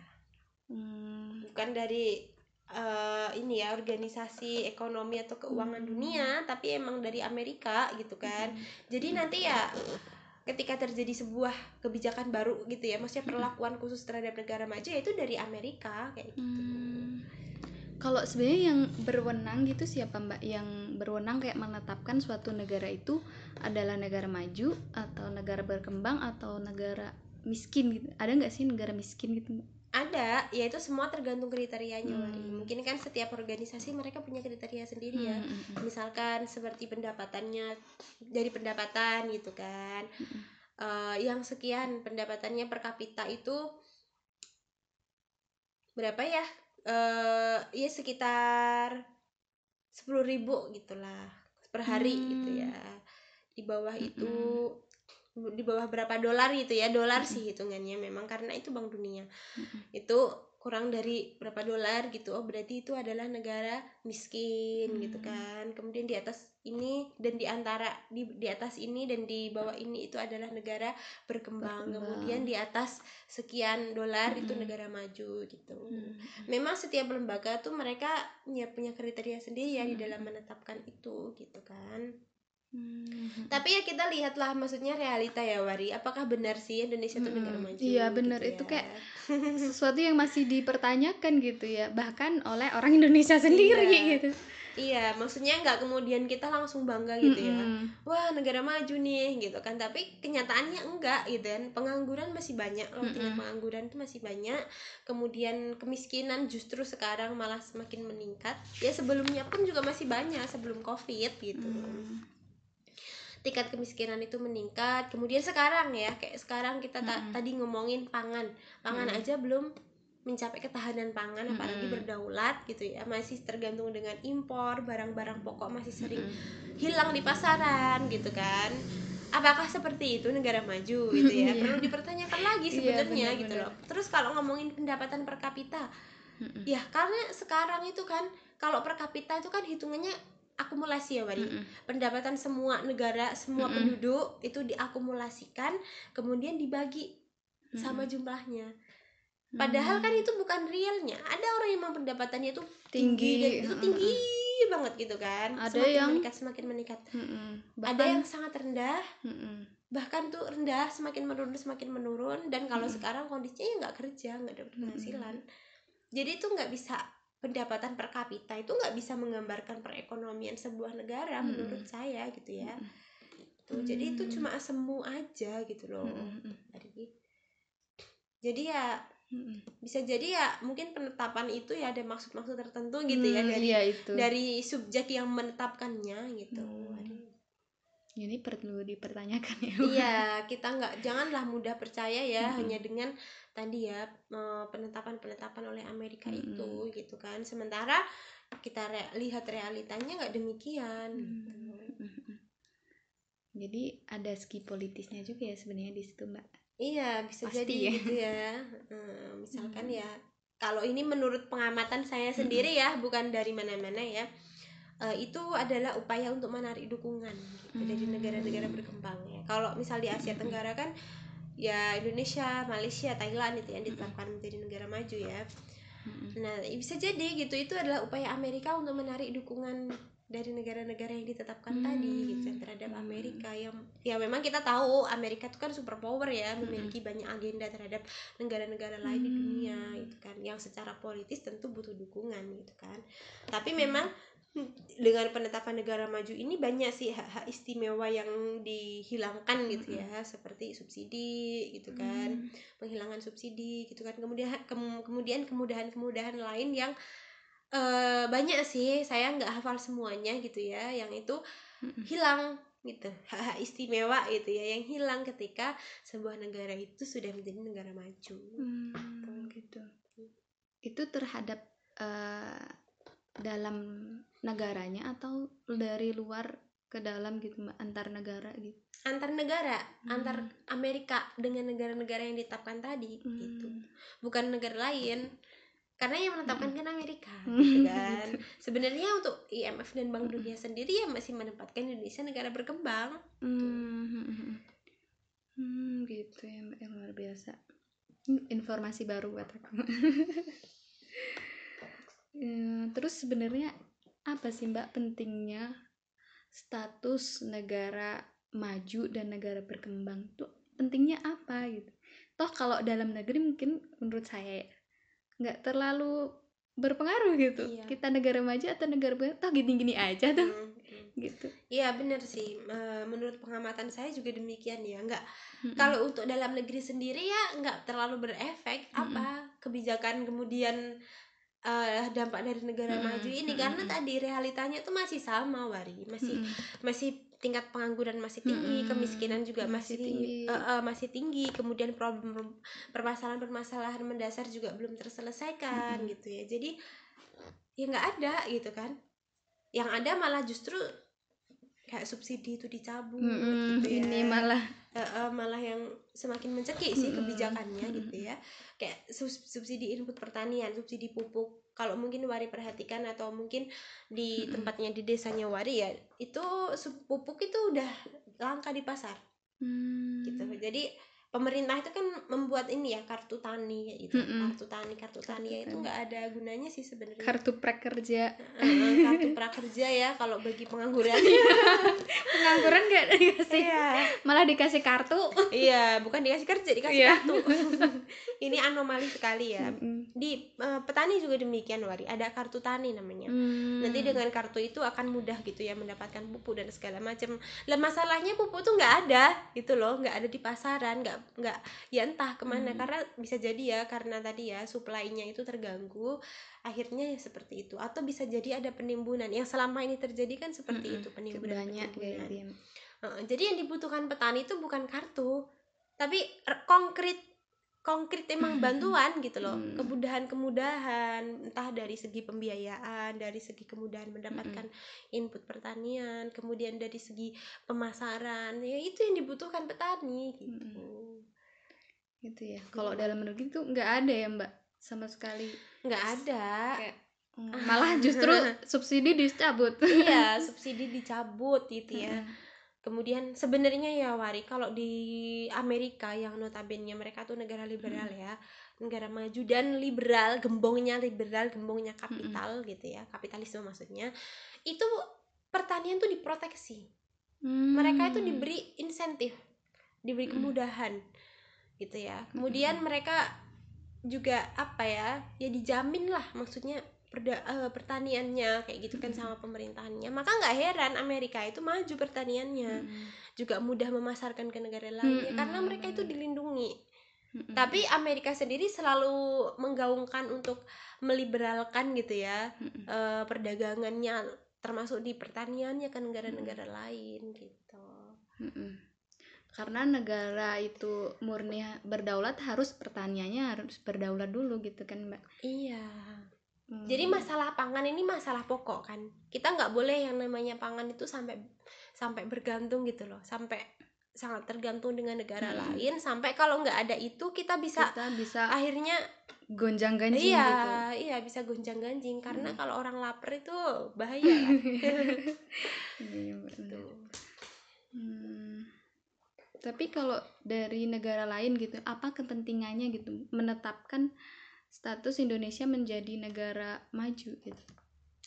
Hmm, bukan dari eh, ini ya organisasi ekonomi atau keuangan Hmm. dunia tapi emang dari Amerika gitu kan jadi nanti ya ketika terjadi sebuah kebijakan baru gitu ya maksudnya perlakuan khusus terhadap negara maju ya itu dari Amerika kayak gitu Hmm. Kalau sebenarnya yang berwenang gitu siapa Mbak? Yang berwenang kayak menetapkan suatu negara itu adalah negara maju atau negara berkembang atau negara miskin gitu. Ada nggak sih negara miskin gitu? Mbak? ada ya itu semua tergantung kriterianya Hmm. Wari. mungkin kan setiap organisasi mereka punya kriteria sendiri ya Hmm, hmm, hmm. misalkan seperti pendapatannya dari pendapatan gitu kan Mm-mm. Eh, yang sekian pendapatannya per kapita itu berapa ya eh ya sekitar sepuluh ribu gitulah per hari Hmm. gitu ya di bawah itu di bawah berapa dolar gitu ya dolar sih hitungannya memang karena itu bank dunia Mm-mm. itu kurang dari berapa dolar gitu oh berarti itu adalah negara miskin gitu Hmm. kan kemudian di atas ini dan di antara di di atas ini dan di bawah ini itu adalah negara berkembang, Berkembang. kemudian di atas sekian dolar itu Mm-mm. negara maju gitu Hmm. memang setiap lembaga tuh mereka ya punya kriteria sendiri ya di Hmm. dalam menetapkan itu gitu kan Hmm. tapi ya kita lihatlah maksudnya realita ya Wari apakah benar sih Indonesia itu negara Mm-mm. maju Iya, benar. gitu Itu ya. kayak sesuatu yang masih dipertanyakan gitu ya bahkan oleh orang Indonesia sendiri Iya. gitu iya maksudnya nggak kemudian kita langsung bangga gitu ya Mm-mm. wah negara maju nih gitu kan tapi kenyataannya enggak gitu kan pengangguran masih banyak loh tingkat Mm-mm. pengangguran itu masih banyak kemudian kemiskinan justru sekarang malah semakin meningkat ya sebelumnya pun juga masih banyak sebelum covid gitu Mm. tingkat kemiskinan itu meningkat kemudian sekarang ya kayak sekarang kita ta- Mm-mm. tadi ngomongin pangan pangan Mm-mm. aja belum mencapai ketahanan pangan apalagi Mm-mm. berdaulat gitu ya masih tergantung dengan impor barang-barang pokok masih sering Mm-mm. hilang di pasaran gitu kan apakah seperti itu negara maju gitu ya Iya. perlu dipertanyakan lagi Iya, sebenarnya gitu benar-benar. loh terus kalau ngomongin pendapatan per kapita Mm-mm. ya karena sekarang itu kan kalau per kapita itu kan hitungannya akumulasi ya Wari Mm-mm. pendapatan semua negara semua Mm-mm. penduduk itu diakumulasikan kemudian dibagi sama jumlahnya padahal kan itu bukan realnya ada orang yang memang pendapatannya itu tinggi dan itu mm-mm. tinggi banget gitu kan Ada semakin yang- meningkat semakin meningkat ada Bahkan- yang sangat rendah Mm-mm. bahkan tuh rendah semakin menurun semakin menurun dan kalau Mm-mm. sekarang kondisinya ya nggak kerja nggak dapat penghasilan jadi itu nggak bisa pendapatan per kapita itu nggak bisa menggambarkan perekonomian sebuah negara Mm-mm. menurut saya gitu ya Mm-mm. Tuh, jadi itu cuma semu aja gitu loh. Tadi. jadi ya. Bisa jadi ya mungkin penetapan itu ya ada maksud-maksud tertentu gitu ya Mm, dari iya itu dari subjek yang menetapkannya gitu Hmm. Aduh. ini perlu dipertanyakan ya iya kita nggak janganlah mudah percaya ya Mm-mm. hanya dengan tadi ya penetapan-penetapan oleh Amerika Mm-mm. itu gitu kan sementara kita re- lihat realitanya nggak demikian gitu. Mm-mm. jadi ada segi politisnya juga ya sebenarnya di situ mbak iya bisa Pasti jadi ya. gitu ya Eh, misalkan Mm. ya kalau ini menurut pengamatan saya sendiri ya bukan dari mana-mana ya eh, itu adalah upaya untuk menarik dukungan gitu, dari Mm. negara-negara berkembang ya kalau misal di Asia Mm-mm. Tenggara kan ya Indonesia Malaysia Thailand itu yang ditetapkan menjadi negara maju ya. Nah, bisa jadi gitu itu adalah upaya Amerika untuk menarik dukungan dari negara-negara yang ditetapkan Hmm. tadi gitu terhadap Hmm. Amerika yang ya memang kita tahu Amerika itu kan superpower ya Hmm. memiliki banyak agenda terhadap negara-negara lain di Hmm. dunia gitu kan yang secara politis tentu butuh dukungan gitu kan tapi Hmm. memang dengan penetapan negara maju ini banyak sih hak-hak istimewa yang dihilangkan gitu ya seperti subsidi gitu kan penghilangan subsidi gitu kan kemudian kem- kemudian kemudahan-kemudahan lain yang eh, banyak sih saya nggak hafal semuanya gitu ya yang itu hilang gitu hak istimewa gitu ya yang hilang ketika sebuah negara itu sudah menjadi negara maju Hmm, gitu. Itu terhadap eh, dalam negaranya atau dari luar ke dalam gitu mbak antar negara gitu. antar negara Hmm. antar Amerika dengan negara-negara yang ditetapkan tadi gitu Hmm. bukan negara lain karena yang menetapkan kan Amerika Hmm, gitu kan gitu. sebenarnya untuk IMF dan Bank Dunia sendiri ya masih menempatkan Indonesia negara berkembang Hmm, hmm, hmm. Hmm, gitu ya mbak yang luar biasa. Hmm, Informasi baru buat aku. Eh, Terus sebenarnya apa sih mbak pentingnya status negara maju dan negara berkembang tuh pentingnya apa gitu? Toh kalau dalam negeri mungkin menurut saya ya, nggak terlalu berpengaruh gitu. Iya. Kita negara maju atau negara berkembang toh gini-gini aja tuh Hmm, hmm. gitu. Iya benar sih menurut pengamatan saya juga demikian ya nggak Mm-mm. kalau untuk dalam negeri sendiri ya nggak terlalu berefek Mm-mm. apa kebijakan kemudian eh, dampak dari negara Mm-mm. maju ini karena Mm-mm. tadi realitanya itu masih sama Wari masih Mm-mm. masih tingkat pengangguran masih tinggi Mm-mm. kemiskinan juga masih, Masih tinggi. tinggi eh, eh, masih tinggi kemudian problem permasalahan-permasalahan mendasar juga belum terselesaikan Mm-mm. gitu ya jadi ya nggak ada gitu kan yang ada malah justru kayak subsidi itu dicabut Mm-mm, gitu ya ini malah Eh, eh, malah yang semakin mencekik sih Mm-mm. kebijakannya Mm-mm. gitu ya kayak subsidi input pertanian subsidi pupuk kalau mungkin Wari perhatikan atau mungkin di tempatnya di desanya Wari ya itu pupuk itu udah langka di pasar. Hmm. gitu. Jadi pemerintah itu kan membuat ini ya kartu tani gitu. Mm-mm. kartu tani kartu tani ya itu nggak ada gunanya sih sebenarnya. Kartu prakerja. Kartu prakerja ya kalau bagi pengangguran pengangguran gak dikasih? Iya. Malah dikasih kartu? Iya bukan dikasih kerja dikasih Iya. kartu. Ini anomali sekali ya. Mm-mm. di eh, petani juga demikian wari. Ada kartu tani namanya. Hmm. nanti dengan kartu itu akan mudah gitu ya mendapatkan pupuk dan segala macam. Lah masalahnya pupuk tuh nggak ada gitu loh nggak ada di pasaran nggak nggak ya entah ke mana. Hmm. karena bisa jadi ya karena tadi ya supply-nya itu terganggu akhirnya ya seperti itu. Atau bisa jadi ada penimbunan. Yang selama ini terjadi kan seperti Mm-mm. itu penimbunan banyak penimbunan. ya. Heeh, jadi yang dibutuhkan petani itu bukan kartu tapi konkret konkret emang bantuan gitu loh. Hmm. kemudahan-kemudahan entah dari segi pembiayaan dari segi kemudahan mendapatkan input pertanian kemudian dari segi pemasaran ya itu yang dibutuhkan petani gitu. Gitu ya. Kalau dalam negeri tuh nggak ada ya mbak sama sekali. Nggak ada. kayak mm, malah justru subsidi dicabut. Iya subsidi dicabut gitu ya. Kemudian sebenarnya ya Wari kalau di Amerika yang notabene mereka tuh negara liberal ya, negara maju dan liberal, gembongnya liberal, gembongnya kapital gitu ya, kapitalisme maksudnya. Itu pertanian tuh diproteksi. Hmm. Mereka itu diberi insentif, diberi kemudahan gitu ya. Kemudian mereka juga apa ya? Ya dijamin lah maksudnya perda- eh, pertaniannya kayak gitu kan Mm. sama pemerintahannya. Maka nggak heran Amerika itu maju pertaniannya Mm. juga mudah memasarkan ke negara lainnya Mm-mm, karena mereka itu dilindungi. Mm-mm. Tapi Amerika sendiri selalu menggaungkan untuk meliberalkan gitu ya Mm-mm. eh, perdagangannya termasuk di pertaniannya ke negara-negara lain gitu. Mm-mm. Karena negara itu murni berdaulat harus pertaniannya harus berdaulat dulu gitu kan mbak Iya. Hmm. Jadi masalah pangan ini masalah pokok kan. Kita nggak boleh yang namanya pangan itu sampai sampai bergantung gitu loh, sampai sangat tergantung dengan negara Mm. lain sampai kalau nggak ada itu kita bisa kita bisa akhirnya gonjang ganjing iya gitu iya bisa gonjang ganjing karena Hmm. kalau orang lapar itu bahaya kan Iya. Tuh. Hmm. Tapi kalau dari negara lain gitu, apa kepentingannya gitu menetapkan status Indonesia menjadi negara maju gitu?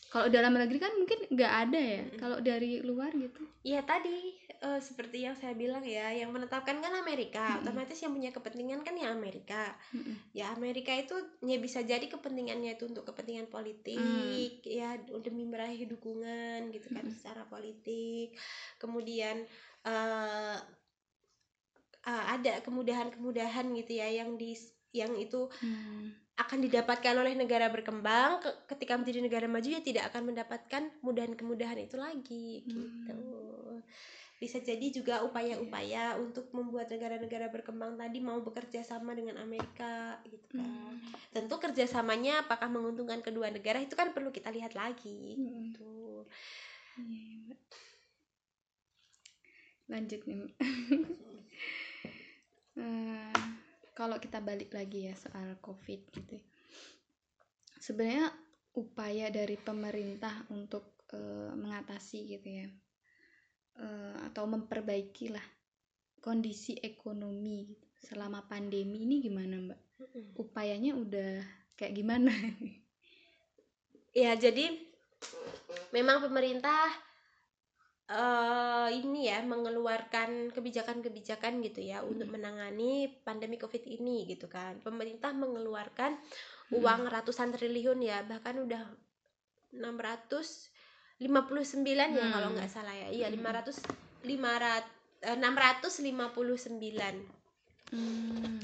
Kalau dalam negeri kan mungkin nggak ada ya. Mm-mm. Kalau dari luar gitu. Iya tadi eh, seperti yang saya bilang ya yang menetapkan kan Amerika Mm-mm. otomatis yang punya kepentingan kan ya Amerika Mm-mm. ya Amerika itu ya bisa jadi kepentingannya itu untuk kepentingan politik Mm. ya demi meraih dukungan gitu kan Mm-mm. secara politik kemudian eh eh, ada kemudahan-kemudahan gitu ya yang di yang itu Hmm. akan didapatkan oleh negara berkembang ke- ketika menjadi negara maju ya tidak akan mendapatkan kemudahan-kemudahan itu lagi Hmm. gitu bisa jadi juga upaya-upaya untuk membuat negara-negara berkembang tadi mau bekerja sama dengan Amerika gitu kan Hmm. tentu kerjasamanya apakah menguntungkan kedua negara itu kan perlu kita lihat lagi Hmm. gitu Iya, Mbak. Lanjut nih. Eh, kalau kita balik lagi ya soal COVID gitu. ya. Sebenarnya upaya dari pemerintah untuk eh, mengatasi gitu ya. eh, atau memperbaiki lah kondisi ekonomi gitu. selama pandemi ini gimana, Mbak? Upayanya udah kayak gimana? ya jadi memang pemerintah eh ini ya mengeluarkan kebijakan-kebijakan gitu ya untuk menangani pandemi covid ini gitu kan pemerintah mengeluarkan Hmm. uang ratusan triliun ya bahkan udah 659 ya Hmm. kalau nggak salah ya iya Hmm. 500 500 eh, 659 Hmm.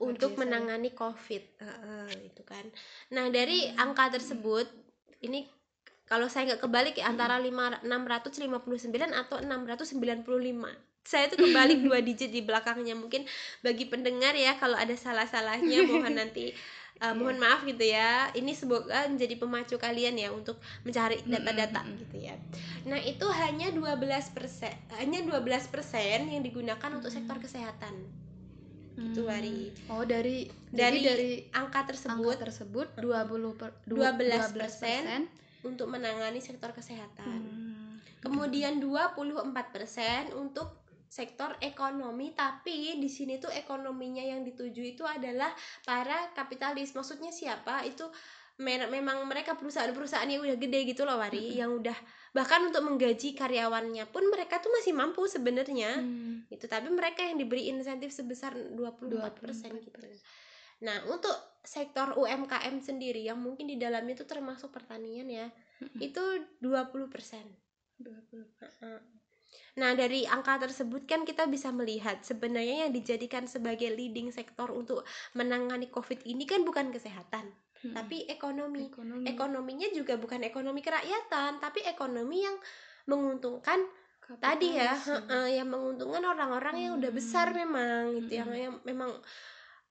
untuk ya. menangani COVID Heeh, itu kan. Nah dari angka tersebut ini kalau saya nggak kebalik ya antara lima 659 atau 695 saya itu kebalik dua digit di belakangnya. Mungkin bagi pendengar ya kalau ada salah-salahnya mohon nanti uh, mohon maaf gitu ya. Ini semoga menjadi pemacu kalian ya untuk mencari data-data gitu ya. Nah itu hanya 12 persen hanya 12 persen yang digunakan untuk sektor kesehatan. Gitu, Wari. Oh, dari Dari dari angka angka tersebut tersebut 20 per, 12%. 12%. Untuk menangani sektor kesehatan Hmm. kemudian 24% untuk sektor ekonomi tapi di sini tuh ekonominya yang dituju itu adalah para kapitalis maksudnya siapa itu me- memang mereka perusahaan-perusahaan yang udah gede gitu loh Wari Mm-mm. yang udah bahkan untuk menggaji karyawannya pun mereka tuh masih mampu sebenarnya Hmm. gitu tapi mereka yang diberi insentif sebesar 24% gitu 24%. Nah untuk sektor UMKM sendiri yang mungkin di dalamnya itu termasuk pertanian ya itu 20% 20. Heeh. Nah, dari angka tersebut kan kita bisa melihat sebenarnya yang dijadikan sebagai leading sektor untuk menangani COVID ini kan bukan kesehatan, tapi ekonomi. ekonomi Ekonominya juga bukan ekonomi kerakyatan, tapi ekonomi yang menguntungkan tadi ya, Kapitalis. yang menguntungkan orang-orang yang udah besar Hmm. memang gitu, yang Mm-mm. yang memang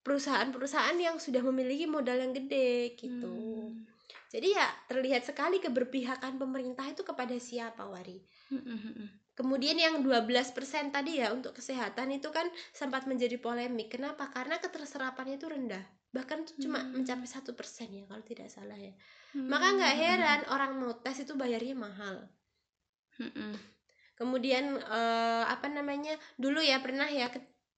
perusahaan-perusahaan yang sudah memiliki modal yang gede gitu. Hmm. Jadi ya terlihat sekali keberpihakan pemerintah itu kepada siapa, Wari. Mm-mm, mm-mm. Kemudian yang 12% tadi ya untuk kesehatan itu kan sempat menjadi polemik. Kenapa? Karena keterserapannya itu rendah. Bahkan tuh cuma Hmm. mencapai satu persen ya kalau tidak salah ya. Hmm. Maka nggak heran orang mau tes itu bayarnya mahal. Mm-mm. Kemudian eh, apa namanya? Dulu ya pernah ya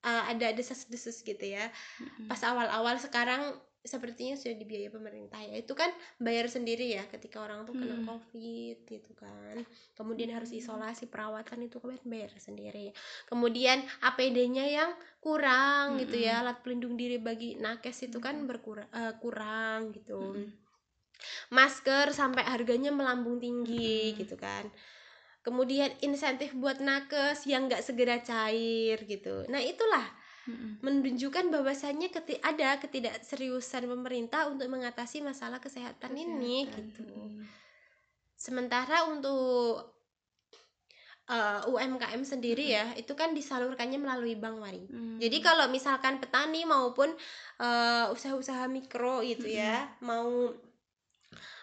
eh, ada desas-desus gitu ya. Mm-mm. Pas awal-awal sekarang sepertinya sudah dibiayai pemerintah ya. Itu kan bayar sendiri ya ketika orang tuh kena Hmm. covid gitu kan. Kemudian harus Hmm. isolasi perawatan itu kan bayar sendiri. Kemudian APD-nya yang kurang gitu ya. Alat pelindung diri bagi nakes itu kan berkurang eh, kurang gitu. Mm-mm. Masker sampai harganya melambung tinggi Mm-mm. gitu kan. Kemudian insentif buat nakes yang nggak segera cair gitu. Nah itulah menunjukkan bahwasannya keti ada ketidakseriusan pemerintah untuk mengatasi masalah kesehatan, ini Kesehatan. gitu. Mm. Sementara untuk eh, UMKM sendiri ya, itu kan disalurkannya melalui bank Wari. Mm. Jadi kalau misalkan petani maupun eh, usaha-usaha mikro gitu ya, mau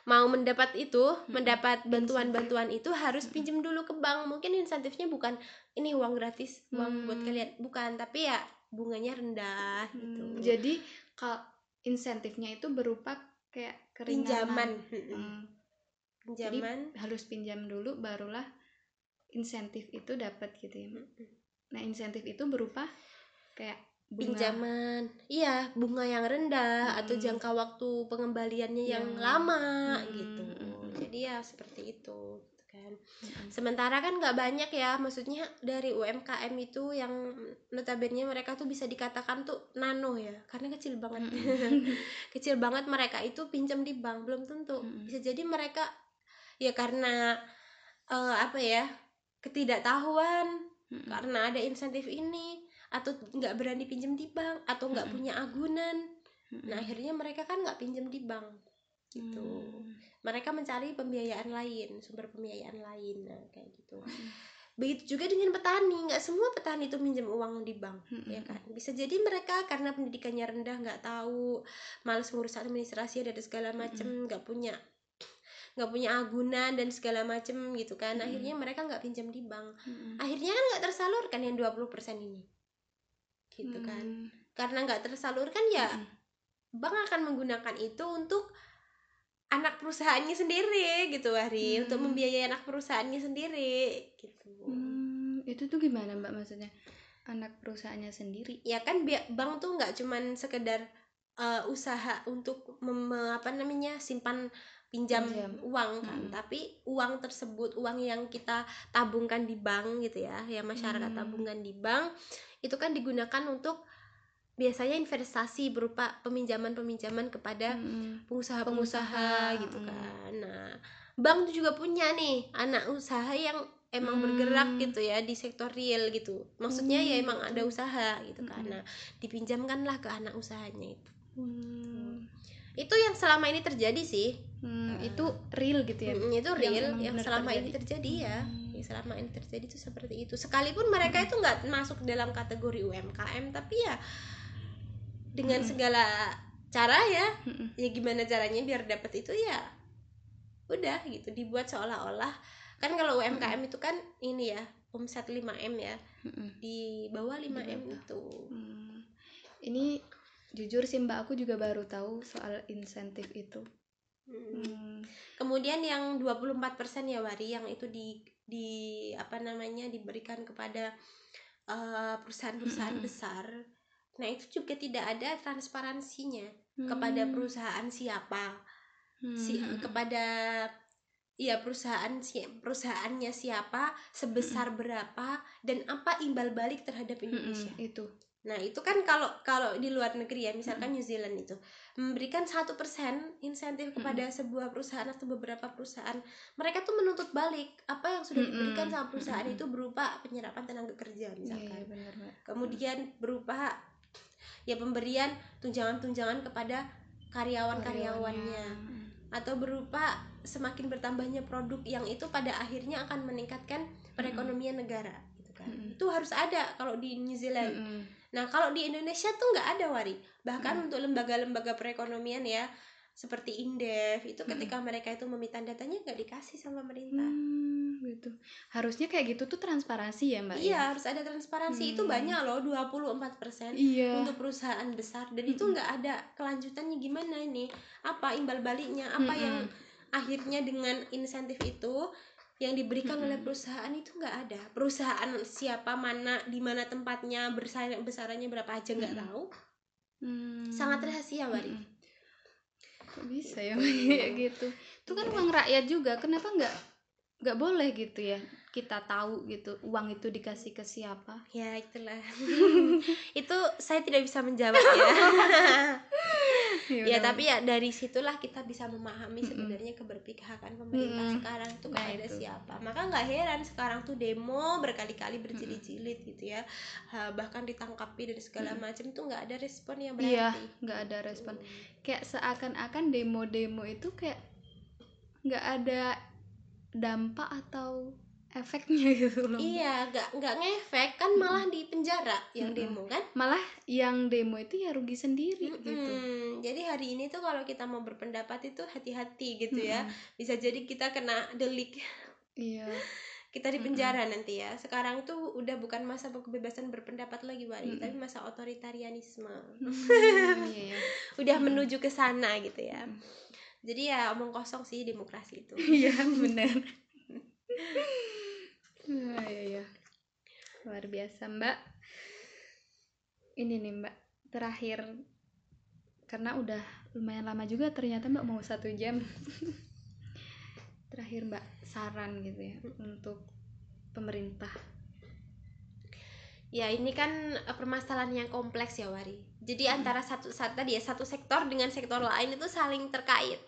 mau mendapat itu, mendapat bantuan-bantuan itu harus pinjam dulu ke bank. Mungkin insentifnya bukan ini uang gratis, uang buat Hmm. kalian, bukan, tapi ya bunganya rendah Hmm, gitu. Jadi kalau insentifnya itu berupa kayak pinjaman, keringanan. Mm-mm. Hmm. Jadi pinjaman. harus pinjam dulu barulah insentif itu dapat gitu ya. Nah, insentif itu berupa kayak bunga. pinjaman iya bunga yang rendah atau Hmm. jangka waktu pengembaliannya yang, Yang- lama Hmm, gitu hmm. jadi ya seperti itu gitu kan Mm-mm. sementara kan nggak banyak ya maksudnya dari UMKM itu yang notabene mereka tuh bisa dikatakan tuh nano ya karena kecil banget Mm-mm. kecil banget mereka itu pinjam di bank belum tentu Mm-mm. bisa jadi mereka ya karena eh, apa ya ketidaktahuan karena ada insentif ini atau nggak berani pinjam di bank atau nggak punya agunan nah akhirnya mereka kan nggak pinjam di bank gitu Hmm. mereka mencari pembiayaan lain sumber pembiayaan lain nah kayak gitu Mm. begitu juga dengan petani nggak semua petani itu minjem uang di bank Mm-mm. ya kan bisa jadi mereka karena pendidikannya rendah nggak tahu males ngurus administrasi dan segala macem nggak punya nggak punya agunan dan segala macem gitu kan Mm-mm. akhirnya mereka nggak pinjam di bank Mm-mm. akhirnya kan nggak tersalurkan yang 20% ini gitu kan Hmm. karena nggak tersalurkan ya Mm-mm. bank akan menggunakan itu untuk anak perusahaannya sendiri gitu Wari untuk Hmm. membiayai anak perusahaannya sendiri gitu Hmm, itu tuh gimana mbak maksudnya anak perusahaannya sendiri ya kan bank tuh nggak cuman sekedar eh, usaha untuk mem- apa namanya simpan pinjam, Pinjam. uang kan Mm-mm. tapi uang tersebut uang yang kita tabungkan di bank gitu ya ya masyarakat Hmm. tabungan di bank itu kan digunakan untuk biasanya investasi berupa peminjaman-peminjaman kepada pengusaha-pengusaha Pengusaha, gitu mm. kan. Nah, bank tuh juga punya nih anak usaha yang emang Hmm. bergerak gitu ya di sektor real gitu. Maksudnya ya Hmm, emang ada usaha gitu kan. Mm-mm. Nah, dipinjamkanlah ke anak usahanya itu. Hmm. Itu yang selama ini terjadi sih. Hmm, itu real gitu ya Mm, itu Yang real yang benar selama terjadi. ini terjadi ya. Hmm. Selama ini terjadi itu seperti itu. Sekalipun mereka itu nggak masuk dalam kategori UMKM tapi ya dengan segala cara ya ya gimana caranya biar dapat itu ya udah gitu dibuat seolah-olah kan kalau UMKM itu kan ini ya omset 5M ya di bawah 5M Di bawah. itu Hmm. ini jujur sih mbak aku juga baru tahu soal insentif itu Mm. Hmm. kemudian yang 24% ya Wari yang itu di di apa namanya diberikan kepada eh, perusahaan-perusahaan besar. Nah itu juga tidak ada transparansinya kepada Hmm. perusahaan siapa. Hmm. si kepada ya perusahaan si perusahaannya siapa sebesar berapa dan apa imbal balik terhadap Indonesia. itu nah itu kan kalau kalau di luar negeri ya misalkan New Zealand itu memberikan satu persen insentif kepada sebuah perusahaan atau beberapa perusahaan mereka tuh menuntut balik apa yang sudah diberikan sama perusahaan mm-mm. itu berupa penyerapan tenaga kerja Iya, misalkan. iya, benar mbak. Kemudian berupa ya pemberian tunjangan-tunjangan kepada karyawan-karyawannya. Atau berupa semakin bertambahnya produk yang itu pada akhirnya akan meningkatkan perekonomian negara gitu kan. Mm-mm. itu harus ada kalau di New Zealand. Mm-mm. Nah kalau di Indonesia tuh nggak ada wari bahkan Mm. untuk lembaga-lembaga perekonomian ya seperti Indef itu ketika mereka itu meminta datanya nggak dikasih sama pemerintah Hmm, gitu harusnya kayak gitu tuh transparansi ya mbak ya? iya harus ada transparansi itu Hmm. banyak loh 24% iya untuk perusahaan besar dan itu Mm-mm. nggak ada kelanjutannya gimana ini apa imbal baliknya apa Mm-mm. yang akhirnya dengan insentif itu yang diberikan oleh Mm-mm. perusahaan itu nggak ada. Perusahaan siapa mana di mana tempatnya besar besarannya berapa aja nggak Mm-mm. tahu. Hmm. sangat rahasia Mm-mm. kok bisa ya kayak gitu. Itu kan uang rakyat juga. Kenapa nggak nggak boleh gitu ya? Kita tahu gitu uang itu dikasih ke siapa. Ya itulah. Itu saya tidak bisa menjawab ya ya udah, tapi ya dari situlah kita bisa memahami sebenarnya keberpihakan pemerintah Mm-mm. sekarang tuh Nah, kepada itu. siapa. Maka nggak heran sekarang tuh demo berkali-kali berjilid-jilid gitu ya. Ha, bahkan ditangkapi dan segala Mm-mm. macam tuh nggak ada respon yang Iya, berarti nggak ada respon. Kayak seakan-akan demo-demo itu kayak nggak ada dampak atau efeknya gitu loh. Iya nggak nggak ngefek kan malah di penjara yang Mm-mm. demo kan? Malah yang demo itu ya rugi sendiri gitu. Mm-mm. jadi hari ini tuh kalau kita mau berpendapat itu hati-hati gitu ya. Mm-mm. bisa jadi kita kena delik. Iya. Kita di penjara nanti ya. Sekarang tuh udah bukan masa kebebasan berpendapat lagi Wari Mm-mm. tapi masa otoritarianisme. Hmm, iya ya udah Mm-mm. menuju ke sana gitu ya. Mm. jadi ya omong kosong sih demokrasi itu. Iya benar Wah, iya, iya. luar biasa mbak ini nih mbak terakhir karena udah lumayan lama juga ternyata mbak mau satu jam terakhir mbak saran gitu ya untuk pemerintah ya ini kan eh, permasalahan yang kompleks ya Wari jadi Mm. antara satu saat tadi ya satu sektor dengan sektor lain itu saling terkait.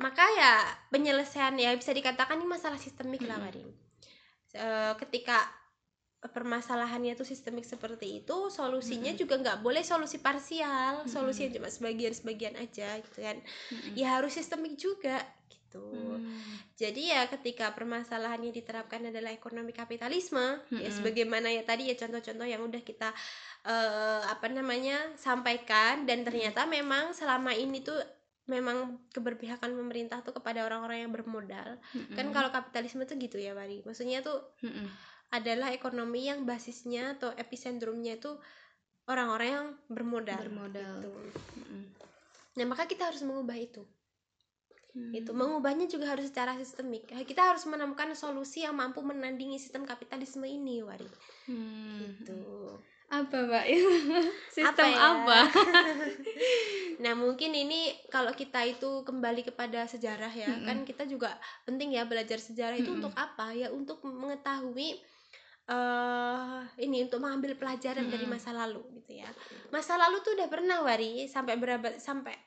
Maka ya penyelesaian ya bisa dikatakan ini masalah sistemik lah Mm-mm. Wari Eh, ketika permasalahannya itu sistemik seperti itu solusinya Mm-mm. juga nggak boleh solusi parsial Mm-mm. solusi yang cuma sebagian-sebagian aja gitu kan Mm-mm. ya harus sistemik juga gitu Hmm. jadi ya ketika permasalahannya diterapkan adalah ekonomi kapitalisme ya Mm-mm. sebagaimana ya tadi ya contoh-contoh yang udah kita eh, apa namanya sampaikan dan ternyata memang selama ini tuh memang keberpihakan pemerintah tuh kepada orang-orang yang bermodal Mm-mm. kan kalau kapitalisme tuh gitu ya Wari maksudnya tuh Mm-mm. adalah ekonomi yang basisnya atau epicentrumnya itu orang-orang yang bermodal bermodal gitu. Mm-mm. nah maka kita harus mengubah itu Hmm. itu mengubahnya juga harus secara sistemik kita harus menemukan solusi yang mampu menandingi sistem kapitalisme ini Wari Hmm. gitu apa mbak sistem ya? apa, nah mungkin ini kalau kita itu kembali kepada sejarah ya Mm-mm. kan kita juga penting ya belajar sejarah itu Mm-mm. untuk apa ya untuk mengetahui eh ini untuk mengambil pelajaran dari Mm-mm. masa lalu gitu ya masa lalu tuh udah pernah wari sampai berabad sampai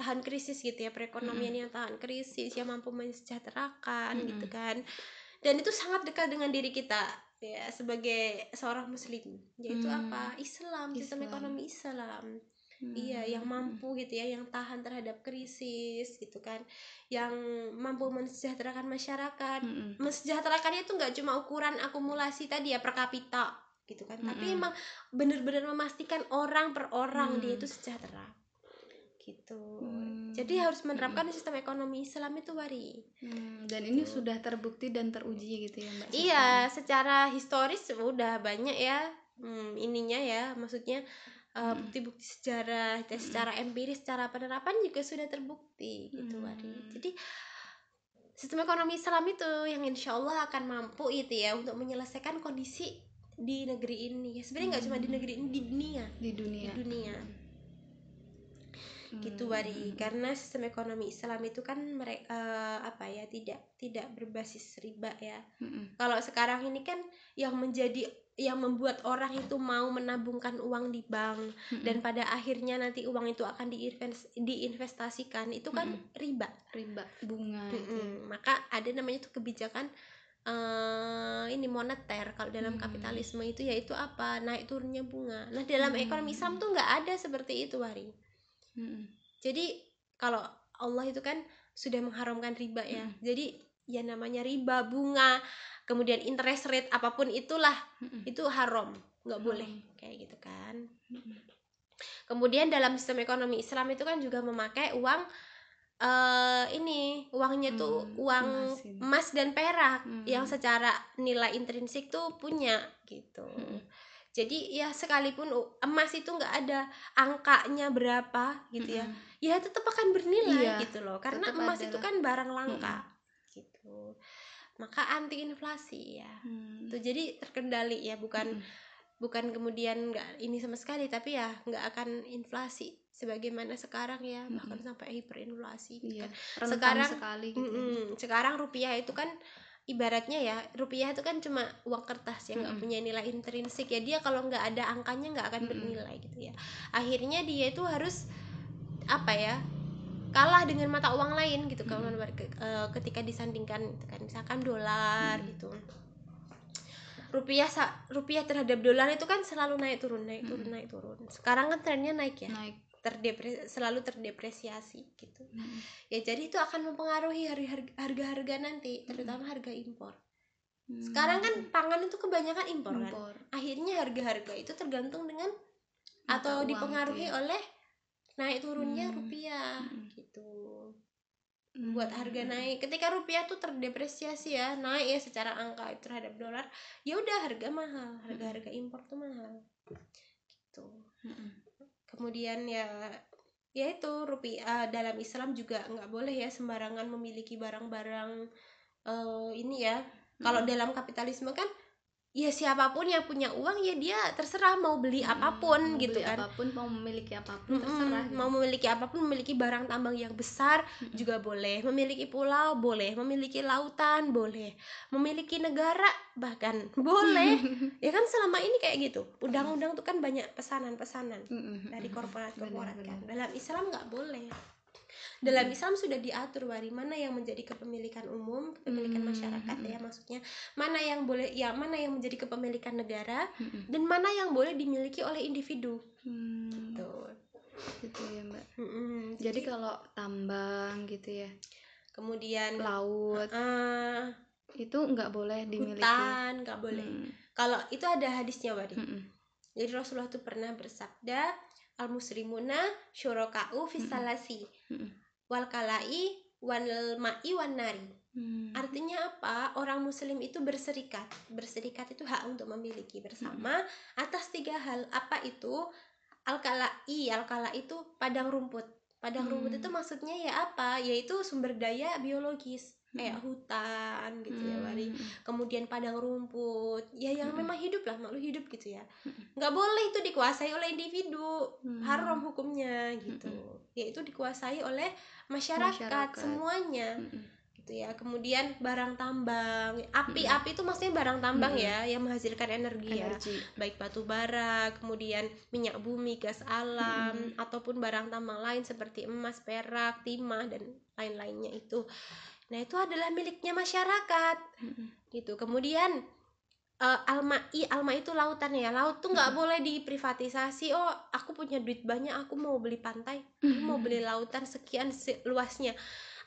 tahan krisis gitu ya perekonomian yang tahan krisis yang mampu mensejahterakan Mm-mm. gitu kan dan itu sangat dekat dengan diri kita ya sebagai seorang muslim yaitu Hmm. apa Islam sistem Islam. ekonomi Islam Hmm. Iya, yang mampu gitu ya, yang tahan terhadap krisis gitu kan, yang mampu mensejahterakan masyarakat. Mm-mm. Mensejahterakannya itu nggak cuma ukuran akumulasi tadi ya per kapita gitu kan, tapi Mm-mm. emang benar-benar memastikan orang per orang dia Hmm. itu sejahtera gitu. Hmm. Jadi harus menerapkan sistem ekonomi Islam itu wari. Hmm, dan ini Gitu. sudah terbukti dan teruji gitu ya mbak Iya, secara historis udah banyak ya hmm, ininya ya, maksudnya uh, Mm. bukti-bukti sejarah, dan secara empiris, secara penerapan juga sudah terbukti gitu, Wari. Hmm. Jadi sistem ekonomi Islam itu yang insya Allah akan mampu itu ya untuk menyelesaikan kondisi di negeri ini ya sebenarnya nggak cuma di negeri ini di dunia di dunia di dunia Hmm. Gitu Wari karena sistem ekonomi Islam itu kan mereka apa ya tidak tidak berbasis riba ya Mm-mm. kalau sekarang ini kan yang menjadi yang membuat orang itu mau menabungkan uang di bank Mm-mm. dan pada akhirnya nanti uang itu akan diinvest- diinvestasikan itu kan Mm-mm. riba riba bunga itu ya. Mm-mm. maka ada namanya tuh kebijakan eh ini moneter kalau dalam Hmm. kapitalisme itu yaitu apa naik turunnya bunga nah dalam Hmm. ekonomi Islam tuh nggak ada seperti itu Wari Mm-mm. jadi kalau Allah itu kan sudah mengharamkan riba ya Mm. jadi ya namanya riba bunga kemudian interest rate apa pun itulah Mm-mm. itu haram nggak boleh kayak gitu kan Mm-mm. kemudian dalam sistem ekonomi Islam itu kan juga memakai uang eh ini uangnya tuh Hmm, uang emas dan perak Hmm. yang secara nilai intrinsik tuh punya gitu Mm-mm. Jadi ya sekalipun emas itu nggak ada angkanya berapa gitu ya Mm-mm. ya tetap akan bernilai Iya, gitu loh karena emas ada itu kan barang langka gitu maka anti inflasi ya Hmm. Tuh, jadi terkendali ya bukan Mm-mm. bukan kemudian nggak ini sama sekali tapi ya nggak akan inflasi sebagaimana sekarang ya bahkan sampai hiperinflasi gitu Iya, kan. Sekarang- sekali gitu. ya. Mm-mm. sekarang rupiah itu kan ibaratnya ya rupiah itu kan cuma uang kertas yang nggak Mm-mm. punya nilai intrinsik ya dia kalau nggak ada angkanya nggak akan Mm-mm. bernilai gitu ya akhirnya dia itu harus apa ya kalah dengan mata uang lain gitu kalau Mm-mm. eh, ketika disandingkan gitu kan misalkan dolar Mm-mm. gitu rupiah rupiah terhadap dolar itu kan selalu naik turun naik turun Mm-mm. naik turun sekarang kan trennya naik ya naik terdepre selalu terdepresiasi gitu Mm-mm. ya jadi itu akan mempengaruhi harga harga nanti terutama harga impor Hmm. sekarang kan pangan itu kebanyakan impor kan impor akhirnya harga-harga itu tergantung dengan Mata atau uang dipengaruhi ya. oleh naik turunnya Hmm. rupiah Mm-mm. gitu Hmm. buat harga naik ketika rupiah tuh terdepresiasi ya naik ya secara angka terhadap dolar ya udah harga mahal harga-harga impor tuh mahal gitu. Kemudian ya ya itu rupiah dalam Islam juga nggak boleh ya sembarangan memiliki barang-barang eh, ini ya kalau Mm-mm. dalam kapitalisme kan ya siapa pun yang punya uang ya dia terserah mau beli Mm-mm. apa pun Mau gitu beli kan. apa pun mau memiliki apa pun Mm-mm, terserah gitu. mau memiliki apa pun memiliki barang tambang yang besar Mm-mm. juga boleh. Memiliki pulau boleh. Memiliki lautan boleh. Memiliki negara bahkan boleh. Ya kan selama ini kayak gitu. Undang-undang tuh kan banyak pesanan-pesanan Mm-mm. dari korporat-korporat kan. dalam Islam nggak boleh dalam Islam sudah diatur wari mana yang menjadi kepemilikan umum kepemilikan Hmm, masyarakat hmm. ya maksudnya. Mana yang boleh ya mana yang menjadi kepemilikan negara Mm-mm. dan mana yang boleh dimiliki oleh individu. Hmm, tuh gitu ya mbak. Mm-mm. jadi kalau tambang gitu ya kemudian laut eh, itu nggak boleh dimiliki. Hutan nggak boleh. Hmm, kalau itu ada hadisnya wari. Mm-mm. jadi Rasulullah tuh pernah bersabda al muslimuna syuraka'u fisalasi Mm-mm. wal kalai wal ma'i wan nari Hmm. Artinya apa? Orang muslim itu berserikat. Berserikat itu hak untuk memiliki bersama atas tiga hal. Apa itu? Al-kalai. Al-kala itu padang rumput. Padang rumput Hmm. itu maksudnya ya apa? Yaitu sumber daya biologis. Kayak hutan gitu ya, Wari. Hmm. Kemudian padang rumput. Ya yang Mm-mm. memang hidup lah, makhluk hidup gitu ya. Nggak boleh itu dikuasai oleh individu. Hmm. Haram hukumnya gitu. Yaitu dikuasai oleh masyarakat, Masyarakat. semuanya gitu ya kemudian barang tambang api api itu maksudnya barang tambang Mm-mm. ya yang menghasilkan energi, ya energi baik batu bara kemudian minyak bumi gas alam ataupun barang tambang lain seperti emas perak timah dan lain-lainnya itu nah itu adalah miliknya masyarakat. Mm-mm. gitu. Kemudian eh, almai alma itu lautan ya. Laut tuh nggak boleh diprivatisasi. Oh aku punya duit banyak aku mau beli pantai. Aku mau beli lautan sekian se- luasnya.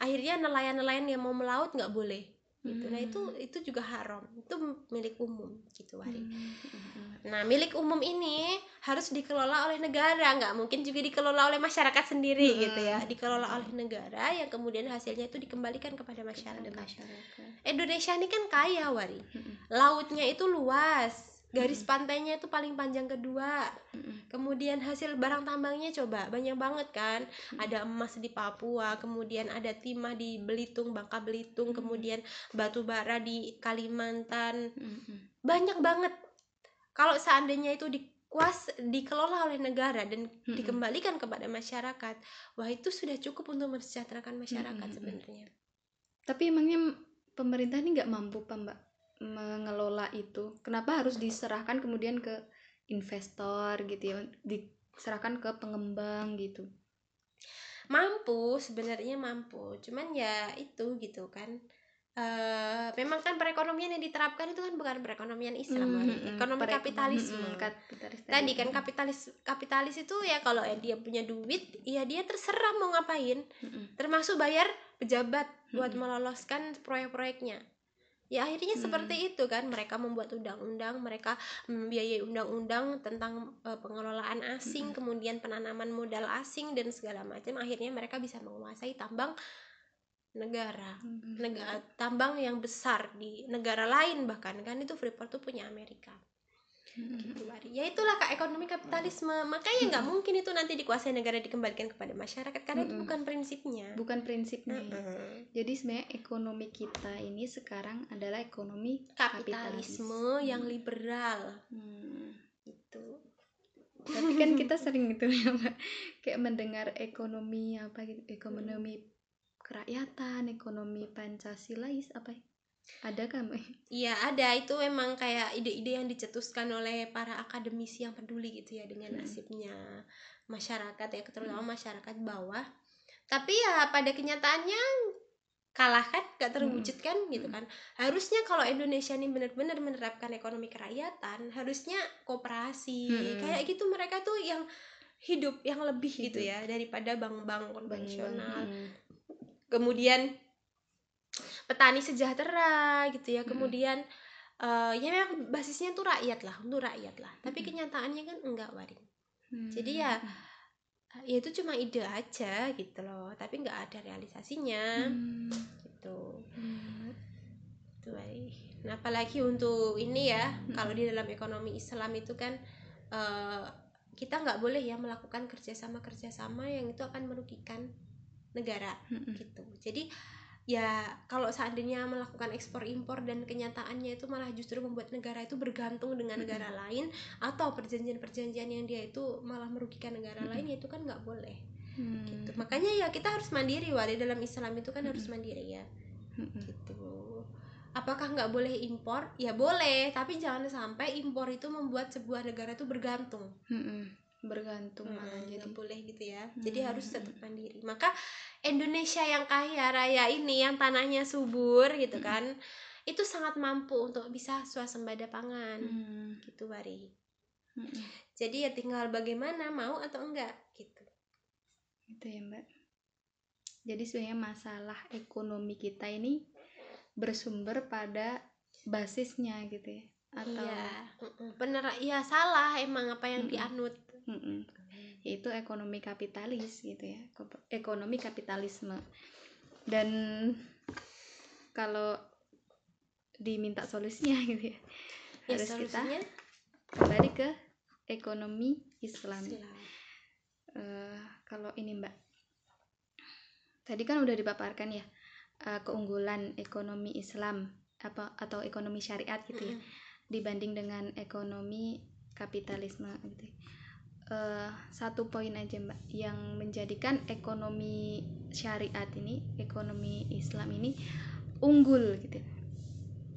Akhirnya nelayan-nelayan yang mau melaut nggak boleh gitu. Nah itu itu juga haram. Itu milik umum gitu Wari. Mm-mm. nah milik umum ini harus dikelola oleh negara. Nggak mungkin juga dikelola oleh masyarakat sendiri Hmm. gitu ya. dikelola oleh negara yang kemudian hasilnya itu dikembalikan kepada ada masyarakat. masyarakat. Indonesia ini kan kaya Wari. Mm-mm. lautnya itu luas garis pantainya itu paling panjang kedua. Kemudian hasil barang tambangnya coba banyak banget kan. Ada emas di Papua kemudian ada timah di Belitung Bangka Belitung kemudian batu bara di Kalimantan. Banyak banget. Kalau seandainya itu dikuas dikelola oleh negara dan dikembalikan kepada masyarakat wah itu sudah cukup untuk mensejahterakan masyarakat sebenarnya. Tapi emangnya pemerintah ini nggak mampu pak mbak mengelola itu? Kenapa harus diserahkan kemudian ke investor gitu ya? Diserahkan ke pengembang gitu? mampu sebenarnya mampu cuman ya itu gitu kan eh memang kan perekonomian yang diterapkan itu kan bukan perekonomian Islam Wari. Mm-mm. ekonomi kapitalisme Mm-mm, kapitalis tadi kan kapitalis kapitalis itu ya kalau dia punya duit ya dia terserah mau ngapain Mm-mm. termasuk bayar pejabat buat Mm-mm. meloloskan proyek-proyeknya ya akhirnya Mm. seperti itu kan mereka membuat undang-undang mereka membiayai undang-undang tentang eh, pengelolaan asing kemudian penanaman modal asing dan segala macam. Akhirnya mereka bisa menguasai tambang negara. Negara tambang yang besar di negara lain bahkan kan itu Freeport tuh punya Amerika Gitu Wari. ya itulah kak ekonomi kapitalisme makanya nggak mungkin itu nanti dikuasai negara dikembalikan kepada masyarakat karena itu Mm-mm. bukan prinsipnya Bukan prinsipnya. ya. Mm-mm. Jadi sebenarnya ekonomi kita ini sekarang adalah ekonomi kapitalisme yang liberal Hmm. gitu Tapi kan kita sering gitu ya Mbak. Kayak mendengar ekonomi apa gitu, ekonomi kerakyatan, ekonomi Pancasilais apa ya? Ada kan? Iya ada itu emang kayak ide-ide yang dicetuskan oleh para akademisi yang peduli gitu ya dengan Mm. nasibnya masyarakat ya terutama masyarakat bawah tapi ya pada kenyataannya kalah kan gak terwujud kan gitu kan harusnya kalau Indonesia ini benar-benar menerapkan ekonomi kerakyatan harusnya kooperasi Mm-mm. kayak gitu mereka tuh yang hidup yang lebih gitu Hidup. ya daripada bank-bank konvensional Mm. kemudian petani sejahtera gitu ya kemudian eh, ya memang basisnya tuh rakyat lah untuk rakyat lah tapi Mm-mm. kenyataannya kan enggak waring Hmm. jadi ya ya itu cuma ide aja gitu loh tapi nggak ada realisasinya Hmm. gitu Hmm. Wari. nah apalagi untuk ini ya Mm-mm. kalau di dalam ekonomi Islam itu kan eh, kita nggak boleh ya melakukan kerjasama kerjasama yang itu akan merugikan negara Mm-mm. gitu jadi ya kalau seandainya melakukan ekspor impor dan kenyataannya itu malah justru membuat negara itu bergantung dengan negara lain atau perjanjian-perjanjian yang dia itu malah merugikan negara Mm-mm. lain ya itu kan nggak boleh. Hmm. gitu. Makanya ya kita harus mandiri wali dalam Islam itu kan harus mandiri ya. Mm-mm. gitu. Apakah nggak boleh impor? Ya boleh tapi jangan sampai impor itu membuat sebuah negara itu bergantung. Mm-mm. Bergantung malah Hmm, jadi nggak boleh gitu ya jadi Hmm. harus tetap mandiri maka Indonesia yang kaya raya ini yang tanahnya subur gitu Hmm. kan itu sangat mampu untuk bisa swasembada pangan Hmm. gitu Wari Mm-mm. jadi ya tinggal bagaimana mau atau enggak gitu Gitu ya Mbak. Jadi sebenarnya masalah ekonomi kita ini bersumber pada basisnya gitu ya. Atau iya bener iya salah emang apa yang Mm-mm. dianut Mm-mm. yaitu ekonomi kapitalis gitu ya. Ekonomi kapitalisme. Dan kalau diminta solusinya gitu ya. ya Harus kita solusinya kembali ke ekonomi Islam. Islam. Eh, kalau ini Mbak, tadi kan udah dipaparkan ya eh, keunggulan ekonomi Islam apa atau ekonomi syariat gitu ya Mm-mm. dibanding dengan ekonomi kapitalisme gitu. ya. Eh, satu poin aja Mbak yang menjadikan ekonomi syariat ini, ekonomi Islam ini unggul gitu.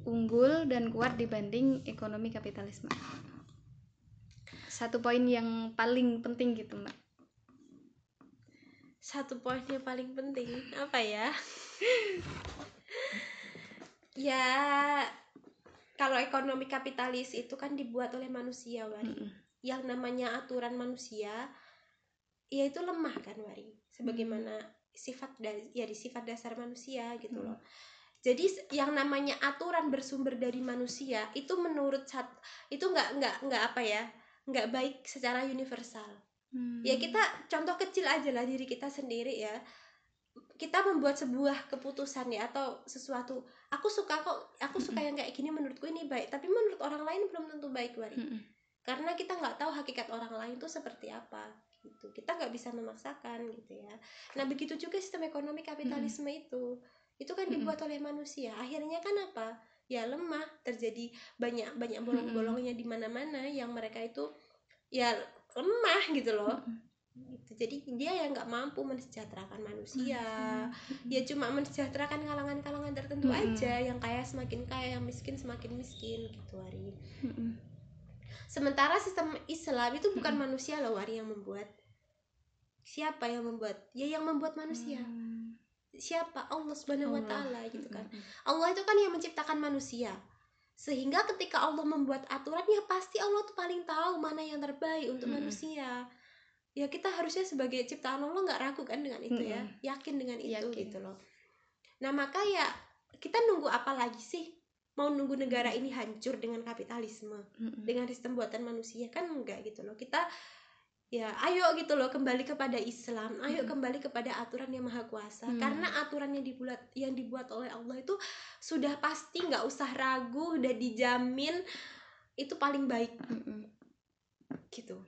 Unggul dan kuat dibanding ekonomi kapitalisme. Satu poin yang paling penting gitu Mbak. satu poin yang paling penting apa ya ya kalau ekonomi kapitalis itu kan dibuat oleh manusia Wari Mm-mm. Yang namanya aturan manusia ya itu lemah kan Wari sebagaimana sifat da- ya di sifat dasar manusia gitu Mm. loh jadi yang namanya aturan bersumber dari manusia itu menurut sat itu nggak nggak nggak apa ya nggak baik secara universal. Hmm. ya kita contoh kecil aja lah diri kita sendiri ya. Kita membuat sebuah keputusan ya atau sesuatu aku suka kok aku suka yang kayak gini menurutku ini baik tapi menurut orang lain belum tentu baik Wari Mm-mm. Karena kita nggak tahu hakikat orang lain tuh seperti apa gitu. Kita nggak bisa memaksakan gitu ya. Nah begitu juga sistem ekonomi kapitalisme itu. Itu kan dibuat oleh manusia. Akhirnya kan apa? Ya lemah. Terjadi banyak banyak bolong-bolongnya di mana-mana yang mereka itu ya lemah gitu loh. Gitu. jadi dia yang nggak mampu mensejahterakan manusia. Ya cuma mensejahterakan kalangan-kalangan tertentu aja. Yang kaya semakin kaya yang miskin semakin miskin gitu Ari. Mm-mm. Sementara sistem Islam itu bukan manusia loh Ari yang membuat. Siapa yang membuat? Ya yang membuat manusia. Hmm. siapa? Allah subhanahu wa taala gitu kan. Mm-mm. Allah itu kan yang menciptakan manusia. Sehingga ketika Allah membuat aturan ya pasti Allah tuh paling tahu mana yang terbaik untuk Mm-mm. manusia. Ya kita harusnya sebagai ciptaan Allah nggak ragu kan dengan itu ya? Yakin dengan itu Yakin. gitu loh. Nah maka ya kita nunggu apa lagi sih mau nunggu negara ini hancur dengan kapitalisme Mm-mm. dengan sistem buatan manusia kan enggak gitu loh kita ya ayo gitu loh kembali kepada Islam ayo Mm. kembali kepada aturan yang maha kuasa Mm. karena aturan yang dibuat yang dibuat oleh Allah itu sudah pasti nggak usah ragu udah dijamin itu paling baik Mm-mm. gitu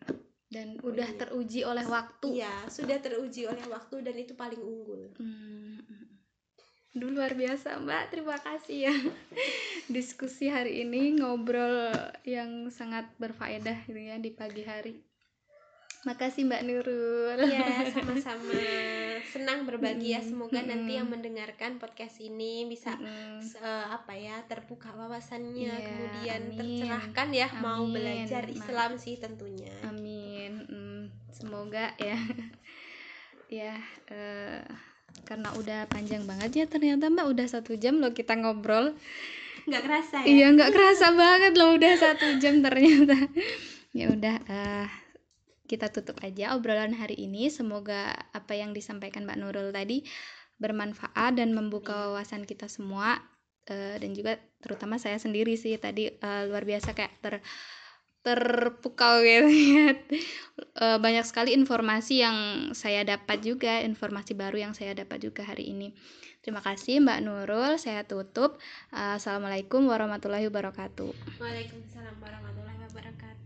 dan Oh, udah iya. teruji oleh waktu iya sudah teruji oleh waktu dan itu paling unggul Hmm. Duh, luar biasa Mbak, terima kasih ya. Diskusi hari ini ngobrol yang sangat berfaedah gitu ya di pagi hari. Makasih Mbak Nurul. Ya sama-sama. Senang berbagi ya. Semoga nanti mm. yang mendengarkan podcast ini bisa s- eh, apa ya terbuka wawasannya Iya, kemudian amin. tercerahkan ya. Mau Amin, belajar Ma. Islam sih tentunya Amin Mm, Semoga ya. Ya eh, Karena udah panjang banget ya ternyata Mbak. Udah satu jam loh kita ngobrol. Nggak kerasa ya? Iya nggak kerasa banget loh. Udah satu jam ternyata. Ya udah eh, kita tutup aja obrolan hari ini. Semoga apa yang disampaikan Mbak Nurul tadi bermanfaat dan membuka wawasan kita semua. Eh, dan juga terutama saya sendiri sih. Tadi eh, luar biasa kayak ter terpukau gitu ya. Eh, banyak sekali informasi yang saya dapat juga informasi baru yang saya dapat juga hari ini. Terima kasih Mbak Nurul. Saya tutup. Assalamualaikum warahmatullahi wabarakatuh. Waalaikumsalam warahmatullahi wabarakatuh